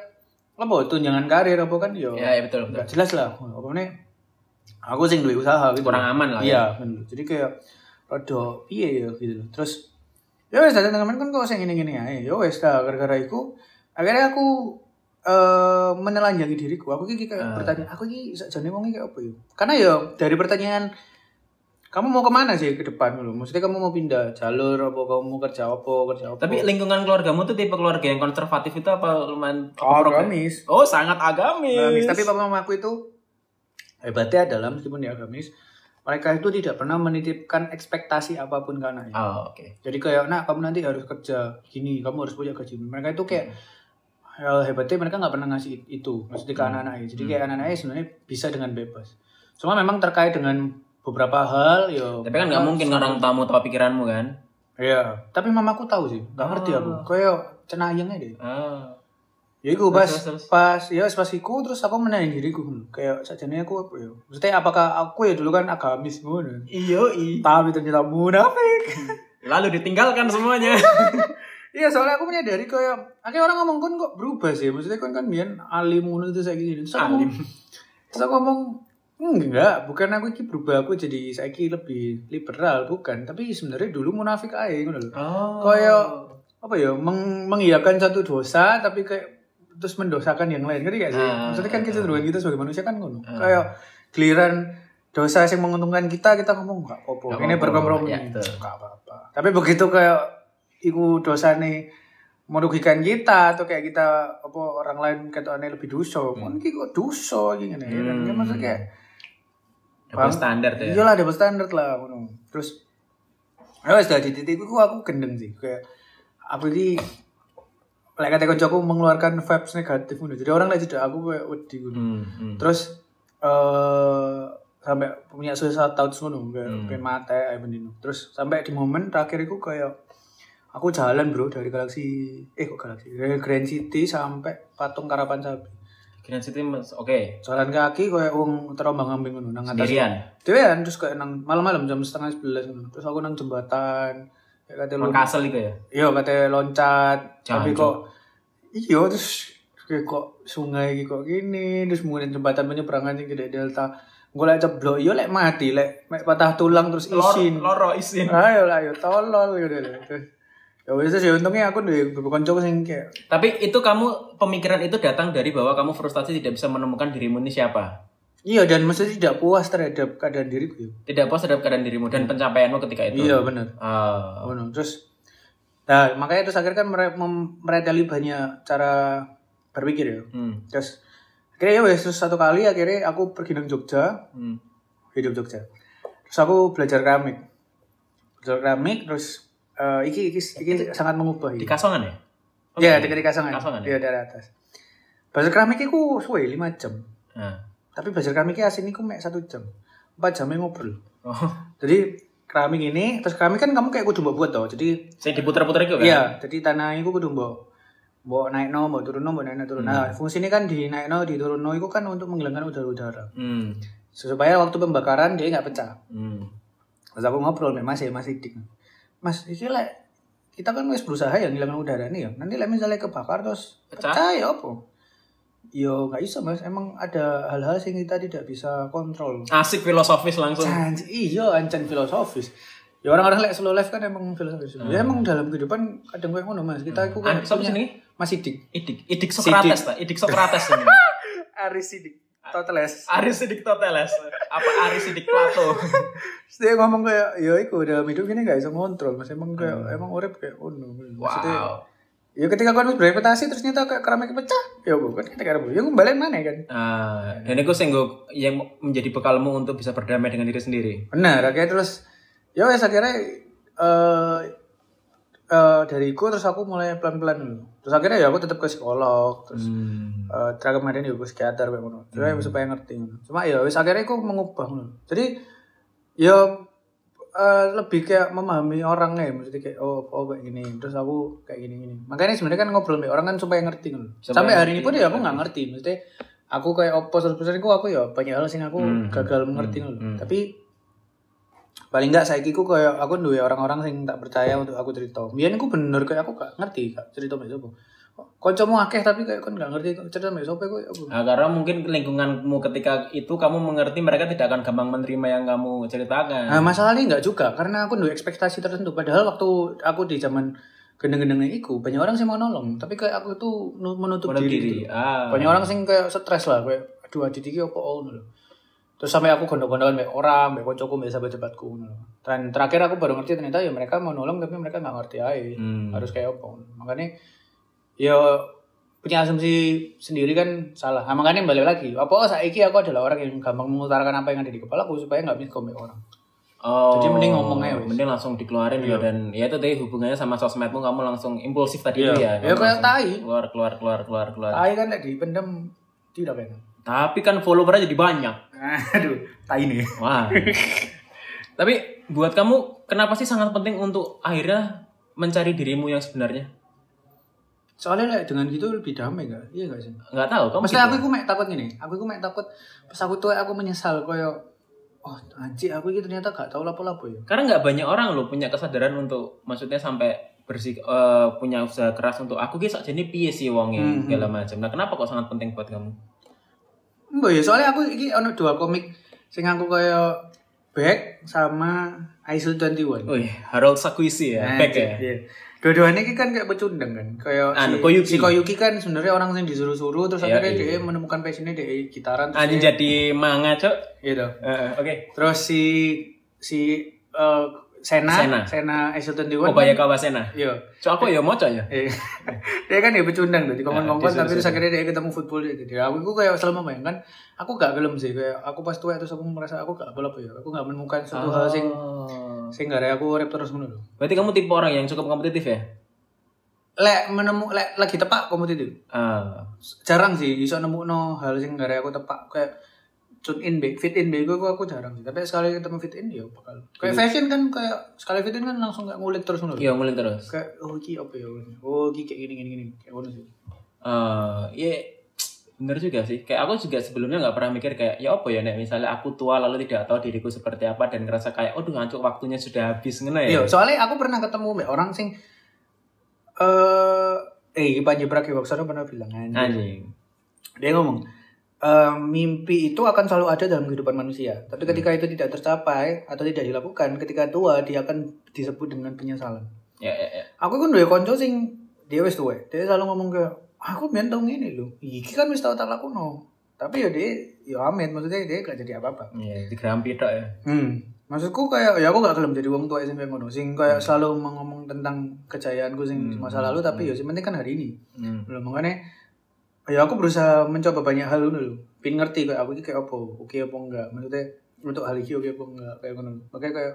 apa tunjangan karir apa kan yo. Ya, ya betul betul. Gak jelas lah. Apa meneh aku sing duwe usaha gitu. Kurang aman lah ya. Iya, bener. Jadi kayak rada piye ya gitu loh. Terus ya wes datang teman kan kok sing ngene-ngene ae. Ya wes dah gara-gara iku akhirnya aku eh menelanjangi diriku. Aku iki kayak bertanya, aku iki sakjane wong kayak apa ya? Karena ya dari pertanyaan kamu mau ke mana sih ke depan dulu? Maksudnya kamu mau pindah jalur apa kamu mau kerja apa kerja apa? Tapi lingkungan keluargamu tuh tipe keluarga yang konservatif itu apa lumayan Oh, agamis. Oh, sangat agamis. Agamis. Tapi papa mamaku itu hebatnya adalah meskipun dia agamis, mereka itu tidak pernah menitipkan ekspektasi apa pun ke anaknya. Oh, oke. Jadi kayak, nak kamu nanti harus kerja gini, kamu harus punya gaji. Mereka itu kayak hal hebatnya mereka nggak pernah ngasih itu, maksudnya ke anak-anaknya. Jadi kayak anak-anaknya sebenarnya bisa dengan bebas. Cuma memang terkait dengan beberapa hal, ya. Tapi kan nggak mungkin orang tamu tahu pikiranmu kan? Iya. Tapi mamaku tahu sih, nggak ngerti aku. Kayak cenayangnya deh. Ah. Ya iku pas pas ya pas iku terus aku menanya diriku kayak sajane aku apa ya. Maksudnya apakah aku ya dulu kan agamis ngono. Iya, iya. Tapi ternyata munafik. Lalu ditinggalkan semuanya. Iya soalnya aku menyadari kayak akhirnya orang ngomong kon kok berubah sih. Maksudnya kon kan biyen alim ngono itu saya gini. Terus aku Alim. ngomong, terus aku ngomong enggak, bukan aku iki berubah aku jadi saiki lebih liberal bukan, tapi sebenarnya dulu munafik aja ngono lho. Oh. Kayak apa ya meng mengiyakan satu dosa tapi kayak terus mendosakan yang lain ngerti gak sih? Ah, Maksudnya kan kecenderungan kita sebagai manusia kan ngono. Kayak giliran dosa yang menguntungkan kita kita ngomong nggak apa-apa. Ini berkompromi. ya. Nggak apa-apa. Tapi begitu kayak iku dosa nih merugikan kita atau kayak kita apa orang lain kata aneh lebih dosa. Hmm. Ini kok dosa gini nih. Hmm. Ya, maksudnya kayak Double standar tuh ya. Iyalah double standard lah ngono. Terus Ya wis dari titik iku aku gendeng sih kayak aku iki lek kate kancaku mengeluarkan vibes negatif ngono. Jadi orang lek tidak aku kayak wedi ngono. Hmm, hmm. Terus eh sampai punya suicide thoughts ngono kayak pengen mati ae bendino. Terus sampai di momen terakhir iku kayak aku jalan bro dari galaksi eh kok galaksi dari Grand City sampai patung karapan sapi. Grand City oke. Jalan kaki kayak wong terombang ambing ngono nang atas. Sendirian. Dewean terus kayak nang malam-malam jam setengah sebelas ngono. Terus aku nang jembatan kate lu Mangkasel itu ya. Iya kate loncat tapi Jangan, kok iya terus kayak kok sungai iki kok gini terus mungkin jembatan penyeberangan yang gede delta gue lek ceblok iya lek mati lek mek patah tulang terus isin Loro isin. ayo lah ayo tolol gitu Terus, ya wis sih untungnya aku duwe kanca sing kayak Tapi itu kamu pemikiran itu datang dari bahwa kamu frustasi tidak bisa menemukan dirimu ini siapa. Iya dan mesti tidak puas terhadap keadaan diriku ya. Tidak puas terhadap keadaan dirimu dan pencapaianmu ketika itu. iya bener Ah. Oh, no. terus nah makanya terus akhirnya kan mereteli banyak cara berpikir ya Hmm. terus akhirnya ya wes terus satu kali akhirnya aku pergi nang Jogja Hmm. hidup Jogja terus aku belajar keramik belajar keramik terus eh, iki, iki iki sangat mengubah Di iki. Kasongan ya? Iya, di di Kasongan. Kasongan ya? Iya, dari atas. Belajar keramik iku suwe 5 jam. Nah. Tapi belajar keramik asin iku mek 1 jam. 4 jamnya ngobrol. Oh. Jadi keramik ini, terus keramik kan kamu kayak kudu mbok buat toh. Jadi Saya diputer-puter itu kan? iya, jadi tanah iku kudu mbok mbok naikno, mbok turunno, mbok naikno turun. Nah, fungsinya kan di naikno, di turunno iku kan untuk menghilangkan udara-udara. Hmm. Supaya waktu pembakaran dia nggak pecah. Hmm. Terus aku ngobrol sama Mas ya, Mas Idik. Mas, iki lek kita kan wis berusaha ya ngilangin udara nih ya. Nanti lek misalnya kebakar terus Pecah? pecah, ya apa? Yo nggak bisa mas, emang ada hal-hal yang kita tidak bisa kontrol. Asik filosofis langsung. Iya, ancan filosofis. Ya orang-orang lek slow life kan emang filosofis. Ya emang dalam kehidupan kadang kayak ngono mas. Kita Ah, kan siapa punya- sini? Mas Idik. Idik, Idik Sokrates tak? Idik Sokrates ini. Aris Idik. Toteles. Aris Idik Toteles. Apa Aris Idik Plato? Dia ngomong kayak, ya iku dalam hidup ini gak bisa ngontrol mas. Emang kayak, emang urip kayak ngono. Maksudnya, Wow. Ya ketika kau harus berekspektasi terus nyata kayak keramik pecah, ya bukan kita kira ya kembali mana kan? Ah, dan itu nggo- yang menjadi bekalmu untuk bisa berdamai dengan diri sendiri. Benar, kayak terus ya wes akhirnya eh eh dari itu terus aku mulai pelan-pelan dulu. Terus akhirnya ya aku tetap ke psikolog, terus Hmm. eh terakhir kemarin ya ke psikiater kayak ngono. Terus supaya ngerti. Cuma ya wes akhirnya aku mengubah. Jadi ya eh, lebih kayak memahami orangnya maksudnya kayak oh oh kayak gini. Terus aku kayak gini gini. Makanya sebenarnya kan ngobrol sama orang kan supaya ngerti Supaya sampai hari ini pun ya aku nggak ngerti. Maksudnya aku kayak opo terus aku aku ya banyak hal sing aku Hmm, gagal mengerti ngono tapi paling enggak saya ku kayak aku duwe orang-orang sing tak percaya untuk aku cerita. Biyen aku bener kayak aku gak ngerti gak cerita sapa kancamu akeh tapi kayak kon gak ngerti kok cerita mbek kok aku Nah, karena mungkin lingkunganmu ketika itu kamu mengerti mereka tidak akan gampang menerima yang kamu ceritakan. Nah, masalahnya enggak juga karena aku duwe ekspektasi tertentu padahal waktu aku di zaman gendeng-gendengnya iku banyak orang sih mau nolong tapi kayak aku tuh nu- menutup Bunuh diri, diri. gitu. Ah. banyak orang sing kayak stres lah kayak aduh adit iki apa oh lho. terus sampai aku gondok-gondokan mbek orang mbek koncoku mbek sahabat-sahabatku ngono lho. dan terakhir aku baru ngerti ternyata ya mereka mau nolong tapi mereka nggak ngerti aja Hmm. harus kayak apa makanya ya punya asumsi sendiri kan salah nah, makanya balik lagi apa oh, saiki aku adalah orang yang gampang mengutarakan apa yang ada di kepala aku supaya nggak bisa mbek orang Oh, Jadi mending ngomong aja, wis. Mending langsung dikeluarin ya dan ya itu tadi hubungannya sama sosmedmu kamu langsung impulsif tadi Iya. itu ya. Ya, kayak tai. Keluar keluar keluar keluar keluar. tai kan lagi dipendam tidak enak Tapi kan followernya jadi banyak. aduh tai nih Wah. Tapi buat kamu kenapa sih sangat penting untuk akhirnya mencari dirimu yang sebenarnya? Soalnya like, dengan gitu lebih damai gak iya gak sih Nggak tahu kamu. Maksudnya gitu? aku mek takut gini, aku iku mek takut pas aku tuh aku menyesal koyo oh anjir aku iki ternyata gak tahu lapo-lapo ya. Karena nggak banyak orang loh punya kesadaran untuk maksudnya sampai bersih eh, punya usaha keras untuk aku kisah jadi piye sih wongnya Hmm, segala macam. Nah kenapa kok sangat penting buat kamu? Mbak ya soalnya aku iki ono dua komik sing aku koyo Back sama ISO 21. Wih, Harold Sakuisi ya, back ya. Iya. Dua-duanya ini kan kayak pecundang kan. Kayak Anu, si, Koyuki. si Koyuki kan sebenarnya orang yang disuruh-suruh terus Iya, akhirnya iya. dia menemukan passionnya dia gitaran terus Anjing dia- jadi manga cok. gitu. Eh, Oke. Terus si si eh, Sena, Sena. Sena, S21. Oh, Bayaka Wasena. Iya. So aku ya moco ya. Eh, dia kan ya pecundang tuh di kongkon-kongkon Ya, tapi terus akhirnya dia ketemu football dia gitu. Aku aku kayak selalu membayangkan aku gak gelem sih kayak aku pas tua terus aku merasa aku gak apa ya. Aku gak menemukan suatu hal sing Oh. sing gara aku urip terus ngono. Berarti kamu tipe orang yang cukup kompetitif ya? Lek menemu lek lagi tepak kompetitif. Ah. Jarang sih iso nemukno hal sing gara aku tepak kayak tune in be, fit in be gue aku jarang sih. Tapi sekali ketemu fit in ya bakal. Kayak fashion kan kayak sekali fit in kan langsung gak ngulik terus lho. Iya, mulai terus. Kayak oh iki apa ya? Oh iki kayak gini gini gini kayak ngono sih. Eh, iya bener juga sih. Kayak aku juga sebelumnya nggak pernah mikir kayak ya apa ya nek misalnya aku tua lalu tidak tahu diriku seperti apa dan ngerasa kayak aduh hancur waktunya sudah habis ngene ya. Iya, soalnya aku pernah ketemu orang sing eh eh Panji Pragiwaksono pernah bilang anjing. Anjing. Dia ngomong eh, mimpi itu akan selalu ada dalam kehidupan manusia. Tapi ketika itu tidak tercapai atau tidak dilakukan, ketika tua dia akan disebut dengan penyesalan. Ya, ya, ya. Aku kan duwe konco sing dia wis tuwe. Dia selalu ngomong ke aku tau ngene lho. Iki kan wis tau tak lakuno. Tapi ya dia ya amit maksudnya dia gak jadi apa-apa. Iya, digerampi tok ya. Hmm. Maksudku kayak ya aku gak gelem jadi wong tua kayak ngono. Sing kayak selalu ngomong tentang kejayaanku sing masa lalu tapi ya sing penting kan hari ini. Hmm. Belum makanya ya aku berusaha mencoba banyak hal dulu. Pin ngerti kayak aku ini kayak apa, oke apa enggak. Maksudnya untuk hal ini oke apa enggak kayak ngono. Makanya kayak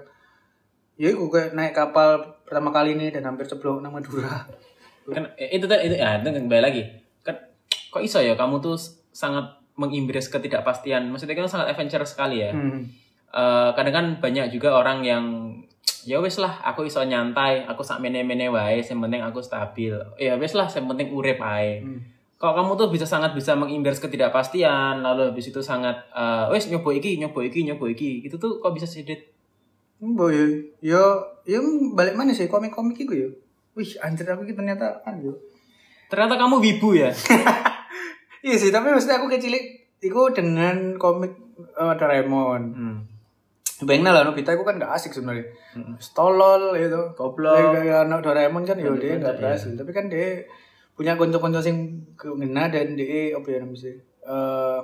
ya aku kayak naik kapal pertama kali ini dan hampir ceblok nang Madura. Kan eh, itu tadi itu ya, itu kembali lagi. Kan kok iso ya kamu tuh sangat mengimbres ketidakpastian. Maksudnya kan sangat adventure sekali ya. Hmm. Eh, kadang kan banyak juga orang yang ya wes lah aku iso nyantai aku sak mene-mene wae yang penting aku stabil ya wes lah yang penting urip ae Hmm. Kalau kamu tuh bisa sangat bisa mengimbers ketidakpastian lalu habis itu sangat eh, wes nyoba iki nyoba iki nyoba iki itu tuh kok bisa sedikit Mbak ya, ya, ya balik mana sih komik-komik itu ya? Wih, anjir aku ini ternyata kan yo. ternyata kamu wibu ya Iya sih, tapi maksudnya aku kecil itu dengan komik eh, Doraemon. hmm. Bayangin lah, Nobita itu kan gak asik sebenarnya. Tolol gitu. Goblok. Kayak anak Doraemon kan, ya dia gak berhasil. Tapi kan dia punya konco-konco sing kena dan dia apa ya namanya eh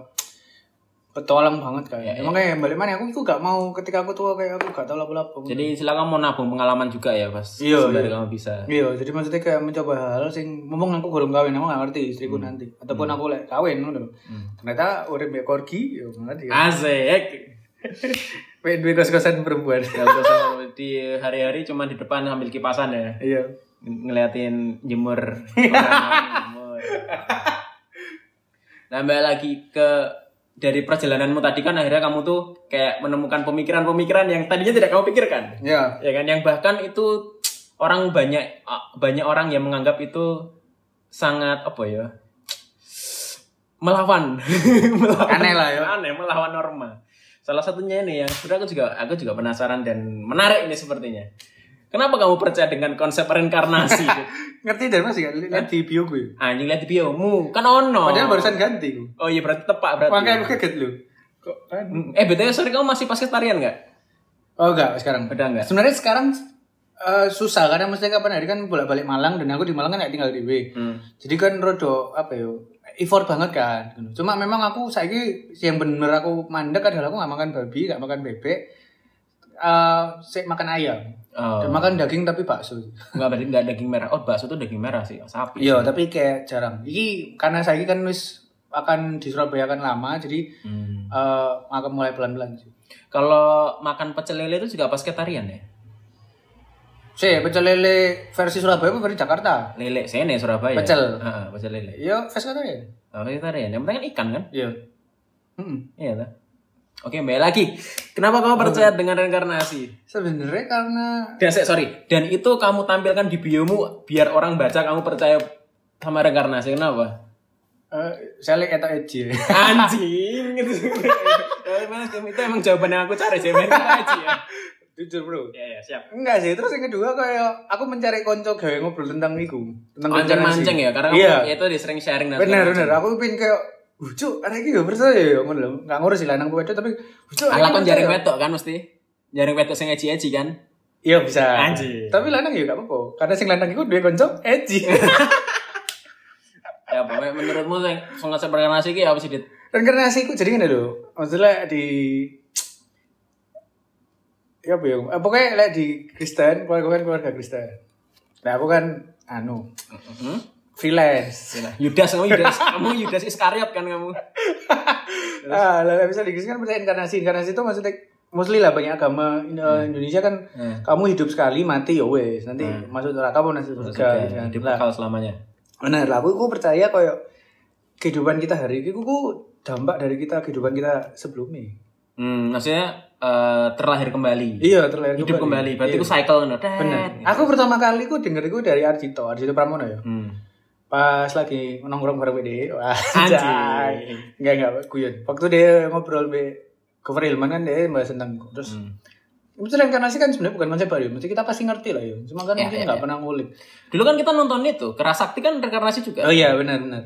petualang banget kayak. Emang kayak balik mana aku itu gak mau ketika aku tua kayak aku gak tahu lapo-lapo. jadi silakan mau nabung pengalaman juga ya pas Iya, sembari iya. kamu bisa Iya, jadi maksudnya kayak mencoba hal sing ngomong aku belum kawin, aku gak ngerti istriku nanti. Ataupun aku lek kawin ngono. Hmm. Ternyata urip mbek korgi, ya ngerti. asik duwe kos-kosan perempuan. ya udah di hari-hari cuma di depan sambil kipasan ya Iya. Ng- ngeliatin jemur jemur. nah balik lagi ke dari perjalananmu tadi kan akhirnya kamu tuh kayak menemukan pemikiran-pemikiran yang tadinya tidak kamu pikirkan Iya. ya kan yang bahkan itu orang banyak banyak orang yang menganggap itu sangat apa ya melawan melawan Aneh lah ya. aneh melawan norma salah satunya ini yang sebenarnya aku juga aku juga penasaran dan menarik ini sepertinya kenapa kamu percaya dengan konsep reinkarnasi Ngerti dari masih kan? Lihat di bio gue. anjing lihat di biomu kan ono Padahal barusan ganti oh iya berarti tepat berarti Makanya aku kaget lu. Kok kan? eh betul sorry kamu masih pasketarian nggak Oh enggak, sekarang. udah nggak Sebenarnya sekarang eh, susah karena mesti kapan hari kan bolak-balik Malang dan aku di Malang kan gak tinggal di W. hmm. Jadi kan rodo apa ya? effort banget kan. Cuma memang aku saiki yang bener aku mandek adalah aku gak makan babi, gak makan bebek. Saya makan ayam. Oh. Makan daging tapi bakso. nggak berarti nggak daging merah oh bakso tuh daging merah sih sapi Iya, tapi kayak jarang. Iki karena saya kan wis akan di Surabaya kan lama, jadi Hmm. eh akan mulai pelan-pelan sih. Kalau makan pecel lele itu juga pasketarian ya? Saya pecel lele versi Surabaya apa versi Jakarta? Lele, saya nih Surabaya. Pecel. Heeh, pecel lele. Iya, ya. Oh, pasketarian. Yang penting kan ikan kan? Iya. Hmm. Iya lah. Oke, mbak lagi. Kenapa kamu percaya dengan reinkarnasi? Sebenarnya karena Dan saya sorry, dan itu kamu tampilkan di biomu biar orang baca kamu percaya sama reinkarnasi. Kenapa? eh saya lihat eta edgy. Anjing gitu. Ya, itu emang jawaban yang aku cari sih, main aja ya. Jujur, Bro. Iya, iya, siap. Enggak sih, terus yang kedua kayak aku mencari konco gawe ngobrol tentang itu, tentang reinkarnasi. Mancing-mancing ya, karena kamu itu di sering sharing dan segala bener, aku pengen kayak Ucu, ada iki gak percaya ya, ngono lho. Enggak ngurus sih lanang wedok tapi Ucu. Ala kon jaring wedok kan mesti. Jaring wedok sing eji-eji kan. Iya bisa. Anjir. Tapi lanang ya gak apa-apa. Karena sing lanang iku duwe konco edgy. Ya, pokoknya menurutmu sing konsep reinkarnasi iki apa sih, Dit? Dan karena sih iku jadi ngene lho. Maksudnya di ya apa ya eh, pokoknya lek di Kristen keluarga kan keluarga Kristen nah aku kan anu Hmm? Freelance. Yudas kamu Yudas. Kamu Yudas Iskariot kan kamu? Ah lah bisa di kan percaya inkarnasi. Inkarnasi itu maksudnya mostly lah banyak agama eh, Indonesia kan Hmm. kamu hidup sekali mati ya wes. Nanti masuk neraka pun masuk surga kan. hidup Lah, kekal selamanya. Benar lah aku, aku percaya kayak kehidupan kita hari ini aku dampak dari kita kehidupan kita sebelumnya. Hmm, maksudnya eh, terlahir kembali. Iya terlahir hidup kembali. berarti Iya. itu cycle benar. Aku pertama kali aku denger itu dari Arjito Arjito Pramono ya. Hmm. Pas lagi nongkrong bareng BD wah anjay. enggak enggak guyon waktu dia ngobrol be cover Hilman kan dia bahas tentang terus Hmm. itu reinkarnasi kan sebenarnya bukan konsep baru mesti kita pasti ngerti lah ya cuma kan Ya, mungkin ya, nggak ya. pernah ngulik dulu kan kita nonton itu kerasakti kan reinkarnasi juga oh iya benar benar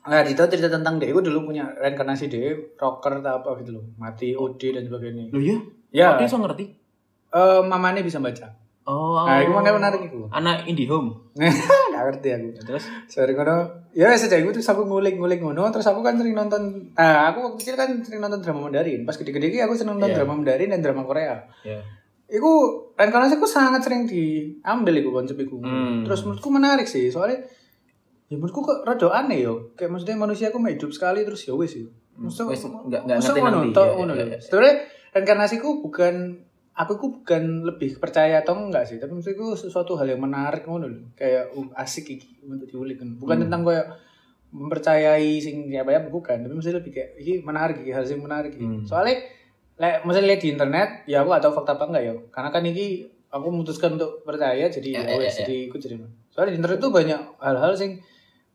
Nah, itu cerita tentang dia, itu dulu punya reinkarnasi dia, rocker atau apa gitu loh, mati OD dan sebagainya. Loh iya? Ya, Kok dia so ngerti? eh mamanya bisa baca. Oh, Nah, itu makanya menarik itu. anak IndiHome. Nggak ngerti aku. Terus? Sorry ngono. Ya sejak itu terus aku ngulik-ngulik ngono, terus aku kan sering nonton. Nah, aku waktu kecil kan sering nonton drama Mandarin. Pas gede-gede aku sering nonton Iya. drama Mandarin dan drama Korea. Ya. Iku reinkarnasi aku sangat sering diambil iku konsep iku. Hmm. Terus menurutku menarik sih, soalnya ya menurutku kok rada aneh yo. Kayak maksudnya manusia aku hidup sekali terus ya wis yo. Maksudnya Wis, nggak- nggak maksudnya ngerti nanti. Iya, iya, iya. Sebenarnya reinkarnasiku bukan aku ku bukan lebih percaya atau enggak sih, tapi maksudku sesuatu hal yang menarik ngono lho. Kayak uh, asik iki untuk diulik kan. Bukan Hmm. tentang kayak mempercayai sing ya apa bukan, tapi maksudnya lebih kayak iki menarik iki hal sing menarik iki. Hmm. Soalnya lek misalnya lihat di internet, ya aku gak tahu fakta apa enggak ya. Karena kan ini aku memutuskan untuk percaya jadi Ya, ya, ya, wes, ya, jadi ikut jadi. Soalnya di internet tuh banyak hal-hal sing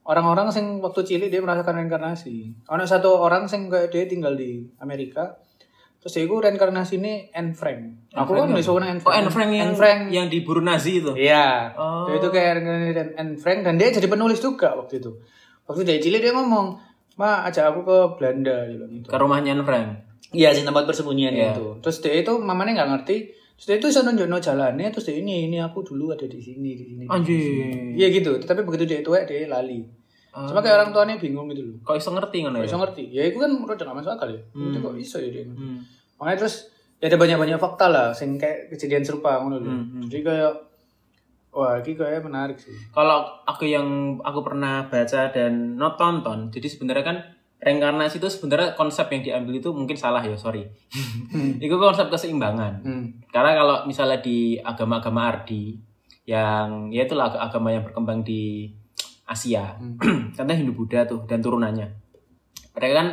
orang-orang sing waktu cilik dia merasakan reinkarnasi. Ada satu orang sing kayak dia tinggal di Amerika. Terus dia itu reinkarnasi ini Anne Frank. Aku kan nulis Anne Oh, Anne Frank yang Anne Frank. yang diburu Nazi itu. Iya. Oh. Dia itu kayak reinkarnasi Anne Frank dan dia jadi penulis juga waktu itu. Waktu dia cilik dia ngomong, "Ma, ajak aku ke Belanda." Gitu. Ke rumahnya Anne Frank. Iya sih tempat persembunyian Iya. itu. Terus dia itu mamanya nggak ngerti. Terus dia itu bisa nunjuk jalannya. Terus dia ini ini aku dulu ada di sini di sini. Anjir. Iya gitu. Tapi begitu dia tua dia lali. Ah. Cuma kayak orang tuanya bingung gitu loh. Kok iso ngerti ngono ya? Bisa ngerti. Ya itu kan udah nggak masuk akal ya. Itu kok bisa ya dia. Hmm. Makanya terus ya ada banyak-banyak fakta lah. Sing kayak kejadian serupa ngono loh. Hmm, hmm. Jadi kayak wah ini kayak menarik sih. Kalau aku yang aku pernah baca dan not tonton, jadi sebenarnya kan reinkarnasi itu sebenarnya konsep yang diambil itu mungkin salah ya, sorry. itu konsep keseimbangan. Hmm. Karena kalau misalnya di agama-agama Ardi yang ya itulah ag- agama yang berkembang di Asia, contohnya Hindu Buddha tuh dan turunannya. Mereka kan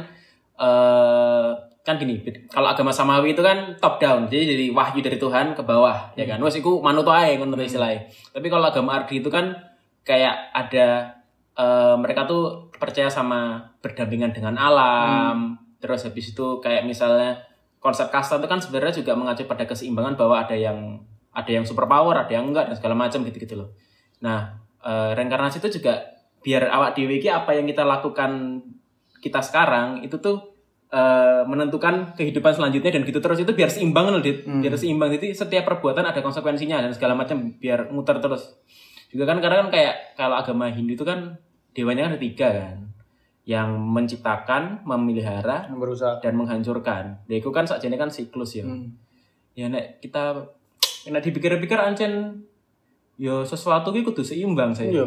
eh kan gini, kalau agama Samawi itu kan top down, jadi dari wahyu dari Tuhan ke bawah, ya kan. Wes iku manut ae ngono istilahnya. Tapi kalau agama Ardi itu kan kayak ada eh, mereka tuh percaya sama berdampingan dengan alam. Terus habis itu kayak misalnya konsep kasta itu kan sebenarnya juga mengacu pada keseimbangan bahwa ada yang ada yang super power, ada yang enggak dan segala macam gitu-gitu loh. Nah, eh, reinkarnasi itu juga biar awak dewi apa yang kita lakukan kita sekarang itu tuh eh, menentukan kehidupan selanjutnya dan gitu terus itu biar seimbang loh, Dit. biar seimbang jadi setiap perbuatan ada konsekuensinya dan segala macam biar muter terus. Juga kan karena kan kayak kalau agama Hindu itu kan dewanya kan ada tiga kan yang menciptakan, memelihara, Yang berusaha. dan menghancurkan. Ya itu kan sakjane kan siklus ya. Hmm. Ya nek kita nek dipikir-pikir ancen ya sesuatu ki kudu seimbang saya. Iya.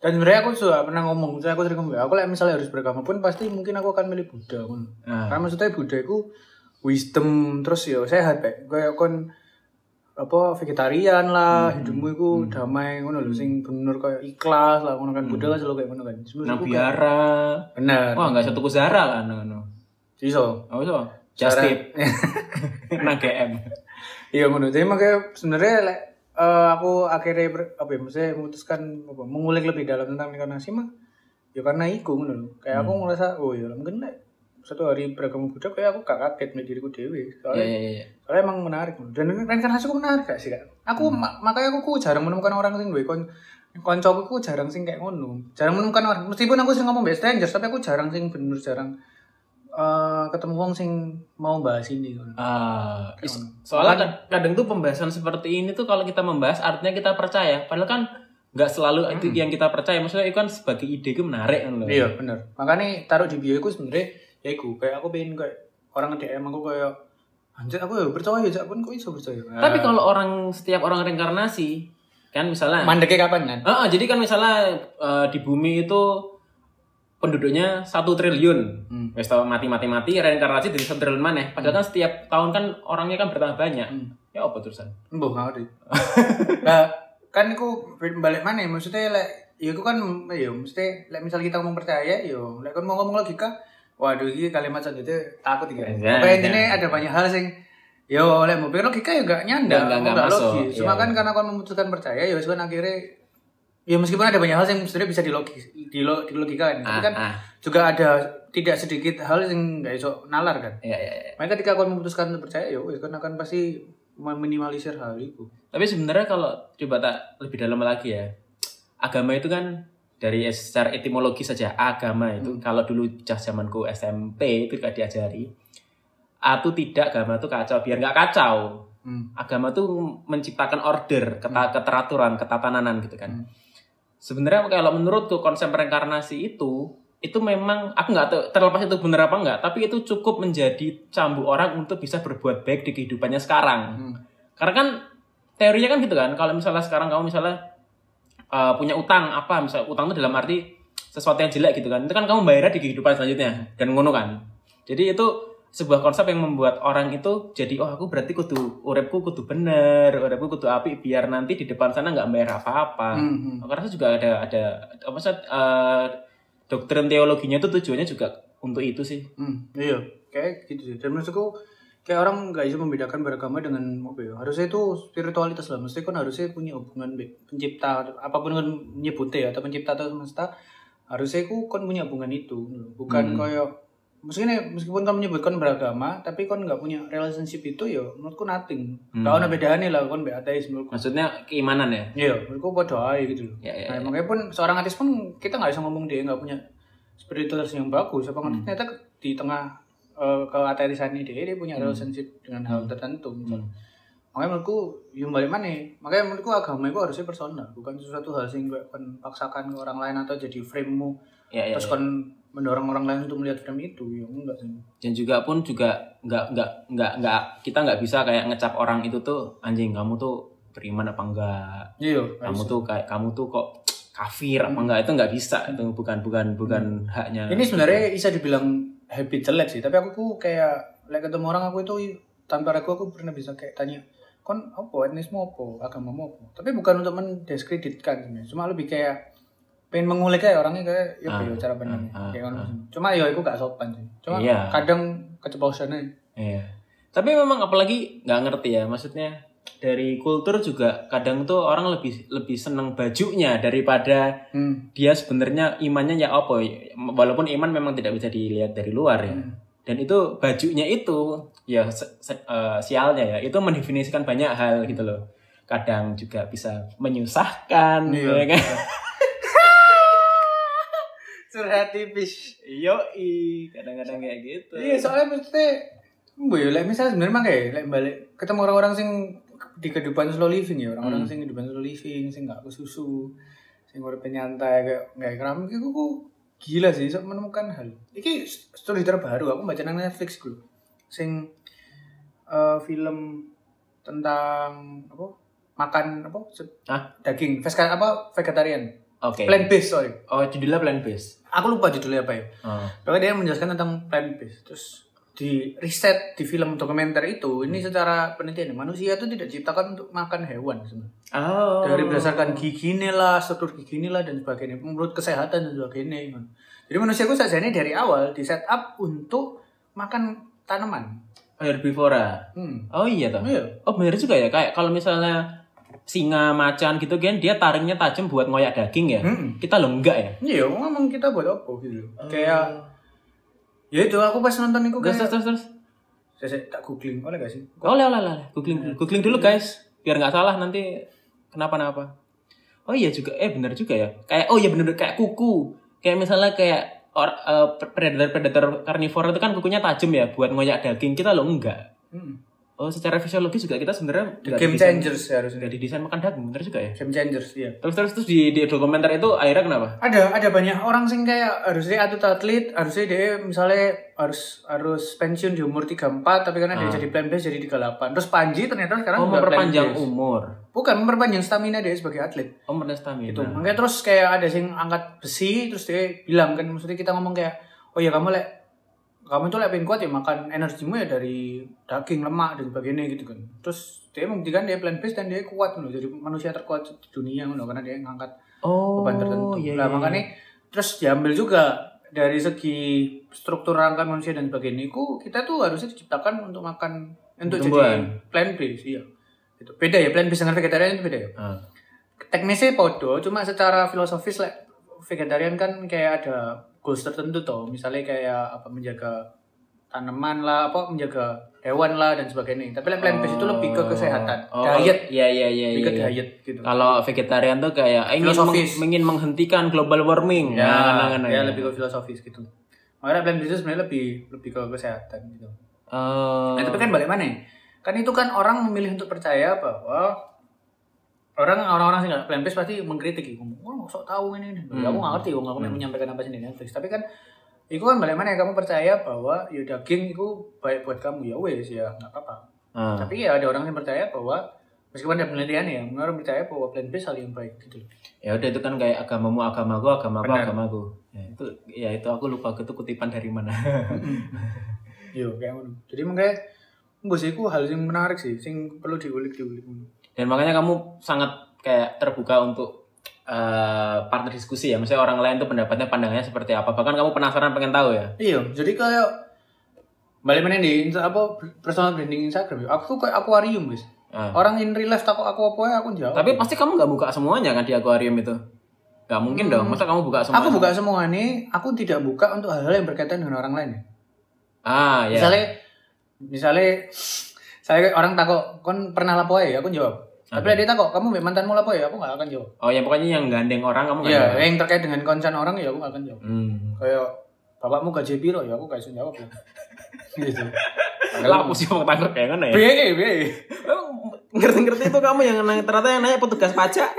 Dan sebenarnya aku juga pernah ngomong, misalnya aku sering ngomong, aku lah misalnya harus beragama pun pasti mungkin aku akan milih Buddha. Kan. Nah, Karena maksudnya Buddha itu wisdom terus ya sehat pak. Kayak kon apa vegetarian lah, hidupmu itu damai ngono lho sing bener kayak ikhlas lah ngono kan Buddha kan selalu kayak ngono kan. Kayak- biara. Bener. Wah, enggak satu Zara lah ngono. Iso. Apa so? Just tip. nang GM. Iya ngono. Jadi makanya sebenarnya lek eh, aku akhirnya ber- apa ya maksudnya memutuskan apa, mengulik lebih dalam tentang reinkarnasi mah ya karena iku ngono lho. Kayak aku ngerasa oh ya mungkin lek satu hari beragama Buddha kayak aku gak kaget sama diriku dewi. Soalnya, iya iya. soalnya emang menarik. Dan reinkarnasi aku menarik gak sih kak? Aku ma- makanya aku, ku jarang menemukan orang sing duwe kon koncoku ku jarang sing kayak ngono. Jarang menemukan orang meskipun aku sering ngomong best strangers tapi aku jarang sing bener jarang eh, ketemu wong sing mau bahas ini. Ah, is- soalnya kad- kadang tuh pembahasan seperti ini tuh kalau kita membahas artinya kita percaya. Padahal kan nggak selalu itu yang kita percaya. Maksudnya itu kan sebagai ide itu menarik kan loh. Iya bener. Makanya taruh di bio aku sebenarnya ya aku kayak aku pengen kayak orang DM aku kayak Anjir aku ya percaya aja pun kok iso percaya. Tapi kalau orang setiap orang reinkarnasi kan misalnya mandeknya kapan kan? Ah, ah, jadi kan misalnya eh, di bumi itu penduduknya satu triliun, Hmm. wes tau mati mati mati reinkarnasi dari satu triliun mana? Padahal kan setiap tahun kan orangnya kan bertambah banyak. Hmm. Ya apa terusan? Nggak ngerti. Nah, kan aku balik mana ya? Maksudnya lek ya aku kan ya mesti lek misal kita ngomong percaya ya lek kan mau ngomong logika waduh ini kalimat selanjutnya takut ya. Ya, Pokoknya ya. intinya ada banyak hal sing Yo, lek mau pikir logika ya gak nyanda, Nggak- nggak- nggak masuk, logis. Cuma iya, kan karena kau memutuskan percaya, ya kan akhirnya ya meskipun ada banyak hal yang sebenarnya bisa dilogis, dilo, dilogikakan, tapi Ah, kan ah. juga ada tidak sedikit hal yang gak iso nalar kan. Ya, ya, ya. Makanya ketika kau memutuskan untuk percaya, ya wis, kan akan pasti meminimalisir hal itu. Tapi sebenarnya kalau coba tak lebih dalam lagi ya, agama itu kan dari secara etimologi saja agama itu kalau dulu jah zamanku SMP itu gak diajari A itu tidak agama itu kacau biar nggak kacau Hmm. agama itu menciptakan order keta keteraturan ketatanan gitu kan sebenarnya kalau menurutku konsep reinkarnasi itu itu memang aku nggak tahu terlepas itu benar apa enggak tapi itu cukup menjadi cambuk orang untuk bisa berbuat baik di kehidupannya sekarang Hmm. karena kan teorinya kan gitu kan kalau misalnya sekarang kamu misalnya uh, punya utang apa misalnya utang itu dalam arti sesuatu yang jelek gitu kan itu kan kamu bayarnya di kehidupan selanjutnya dan ngono kan jadi itu sebuah konsep yang membuat orang itu jadi oh aku berarti kudu uripku kudu bener uripku kudu api biar nanti di depan sana nggak bayar apa-apa Hmm, hmm. aku rasa juga ada ada apa sih uh, doktrin teologinya itu tujuannya juga untuk itu sih Hmm, iya, kayak gitu sih. Dan maksudku kayak orang nggak bisa membedakan beragama dengan apa ya? Harusnya itu spiritualitas lah. Mesti kan harusnya punya hubungan pencipta apa pun kan nyebutnya ya atau pencipta atau semesta harusnya ku kan punya hubungan itu bukan Hmm. kayak meskipun meskipun kamu menyebutkan beragama tapi kan nggak punya relationship itu ya menurutku nothing Hmm. Gak ada bedanya lah kan be ateis menurutku maksudnya keimanan ya iya menurutku pada aja gitu loh ya, ya, Nah, ya. makanya pun seorang artis pun kita nggak bisa ngomong dia nggak punya spiritualitas yang bagus. Apa Hmm. ternyata di tengah uh, keateisan ini dia, dia punya relationship dengan hal tertentu. misalnya. Hmm. Makanya menurutku, yang balik mana? Makanya menurutku agama itu harusnya personal, bukan sesuatu hal sing kon paksakan ke orang lain atau jadi frame-mu ya, ya, terus ya. kon mendorong orang lain untuk melihat frame itu. Ya enggak sih. dan juga pun juga nggak nggak nggak nggak kita nggak bisa kayak ngecap orang itu tuh anjing kamu tuh beriman apa enggak? Iya, kamu tuh kayak kamu tuh kok kafir apa enggak? Itu nggak bisa itu bukan bukan bukan haknya. Ini sebenarnya bisa dibilang habit jelek sih, tapi aku tuh kayak like ketemu orang aku itu tanpa ragu aku pernah bisa kayak tanya, kon apa etnismu apa, agamamu apa. Tapi bukan untuk mendiskreditkan sebenarnya, cuma lebih kayak pengen mengulik kayak orangnya kayak ya Ah, ya cara benar ah, kayak ah. Cuma ya aku gak sopan sih. Cuma Iya. kadang keceplosannya. Iya. Tapi memang apalagi nggak ngerti ya, maksudnya dari kultur juga kadang tuh orang lebih lebih seneng bajunya daripada Hmm. dia sebenarnya imannya ya apa walaupun iman memang tidak bisa dilihat dari luar ya Hmm. dan itu bajunya itu ya se- se- eh, sialnya ya itu mendefinisikan banyak hal gitu loh kadang juga bisa menyusahkan Iya. ya kan Curhat tipis. yo kadang-kadang kayak gitu Iya, soalnya maksudnya Mbak ya, like, misalnya sebenarnya mah kayak like, balik ketemu orang-orang sing di kehidupan slow living ya, orang-orang sing kehidupan slow living, sing gak kesusu, sing urip nyantai kayak nggak keram iki ku gila sih sok menemukan hal. Iki story terbaru aku baca nang Netflix ku. Sing eh, film tentang apa? Makan apa? Hah? Daging, vegan apa? Vegetarian. oke Plant based, sorry. oh judulnya plan base Aku lupa judulnya apa ya. Pokoknya dia menjelaskan tentang plant based. Terus di riset di film dokumenter itu, ini secara penelitian manusia itu tidak diciptakan untuk makan hewan sebenarnya. oh Dari berdasarkan giginya lah, struktur giginya lah dan sebagainya, menurut kesehatan dan sebagainya. man. Jadi manusia itu saja ini dari awal di set up untuk makan tanaman. herbivora Hmm. oh iya toh Iya. Oh bener juga ya kayak kalau misalnya singa macan gitu kan dia taringnya tajam buat ngoyak daging ya. Hmm. Kita lo enggak ya. Iya, ngomong kita buat apa gitu. Kayak ya itu aku pas nonton itu terus terus kayak terus. terus. saya, saya tak googling oleh gak sih? Oleh oleh oleh. Googling dulu. Googling dulu guys biar nggak salah nanti kenapa-napa. Oh iya juga eh bener juga ya. Kayak oh iya bener kayak kuku. Kayak misalnya kayak or, predator predator karnivora itu kan kukunya tajam ya buat ngoyak daging kita lo enggak. Hmm. Oh, secara fisiologis juga kita sebenarnya game didesain- changers harusnya. nggak didesain makan daging, bener juga ya? Game changers, iya. Terus terus terus di, di dokumenter itu akhirnya kenapa? Ada ada banyak orang sing kayak harusnya atlet atlet harusnya dia misalnya harus harus pensiun di umur 34 tapi karena dia jadi plan base jadi 38. Terus Panji ternyata sekarang Oh, memperpanjang umur. Bukan memperpanjang stamina dia sebagai atlet. Oh, merendah stamina. Gitu. Makanya terus kayak ada sing angkat besi terus dia bilang kan maksudnya kita ngomong kayak oh ya kamu lek kamu itu pengen kuat ya makan energimu ya dari daging lemak dan sebagainya gitu kan. Terus dia membuktikan dia plan base dan dia kuat loh jadi manusia terkuat di dunia loh karena dia ngangkat Oh, beban tertentu. iya, nah, iya, makanya terus diambil juga dari segi struktur rangka manusia dan sebagainya itu kita tuh harusnya diciptakan untuk makan untuk jadi Tumbuhan. plant based iya. Itu beda ya plant based dengan vegetarian itu beda ya. Ah. Teknisnya podo, cuma secara filosofis like, vegetarian kan kayak ada goals tertentu toh. Misalnya kayak apa menjaga tanaman lah, apa menjaga hewan lah dan sebagainya. Tapi like, plant based itu lebih ke kesehatan, Oh, diet, Iya, iya, iya. lebih ke iya. diet gitu. Kalau vegetarian tuh kayak ingin, meng- ingin menghentikan global warming. ya, Nah, nah, nah, ya nah. lebih ke filosofis gitu. Makanya plan bisnis sebenarnya lebih lebih ke kesehatan gitu. Oh. Nah, tapi kan balik mana? Kan itu kan orang memilih untuk percaya bahwa orang orang-orang sih nggak plan based pasti mengkritik gitu. Oh, nggak sok tahu ini ini. Ya, aku nggak ngerti, aku nggak menyampaikan apa sih di Netflix. Tapi kan itu kan balik mana kamu percaya bahwa ya daging itu baik buat kamu ya wes ya nggak apa-apa. Ah. Tapi ya ada orang yang percaya bahwa meskipun ada penelitian ya, orang percaya bahwa plant based hal yang baik gitu. Ya udah itu kan kayak agamamu agamaku, agamaku Benar. agamaku. Ya itu ya itu aku lupa itu kutipan dari mana. Yo kayak. Jadi makanya bos iku hal yang menarik sih, sing perlu diulik-diulik. Dan makanya kamu sangat kayak terbuka untuk eh, partner diskusi ya. Misalnya orang lain tuh pendapatnya pandangannya seperti apa. Bahkan kamu penasaran pengen tahu ya. Iya, jadi kayak balik mana di apa personal branding Instagram ya. Aku tuh kayak akuarium guys. Ah. Orang in real life takut aku apa ya aku jawab. Tapi pasti kamu nggak buka semuanya kan di akuarium itu. Gak mungkin dong. Masa kamu buka semua? aku buka semua nih, aku tidak buka untuk hal-hal yang berkaitan dengan orang lain. ya. Ah ya. Misalnya, misalnya saya orang takut, kon pernah lapo ya, aku jawab. Tapi dia takut, kamu mantanmu lapo ya, aku nggak akan jawab. Oh ya pokoknya yang gandeng orang kamu Iya, jawab. yang terkait dengan konsen orang ya aku nggak akan jawab. Hmm. Kayak bapakmu gaji piro ya aku gak bisa jawab ya. gitu. Aku sih mau tangkap kayak mana ya? B, B. Ngerti-ngerti itu kamu yang nanya, ternyata yang nanya petugas pajak.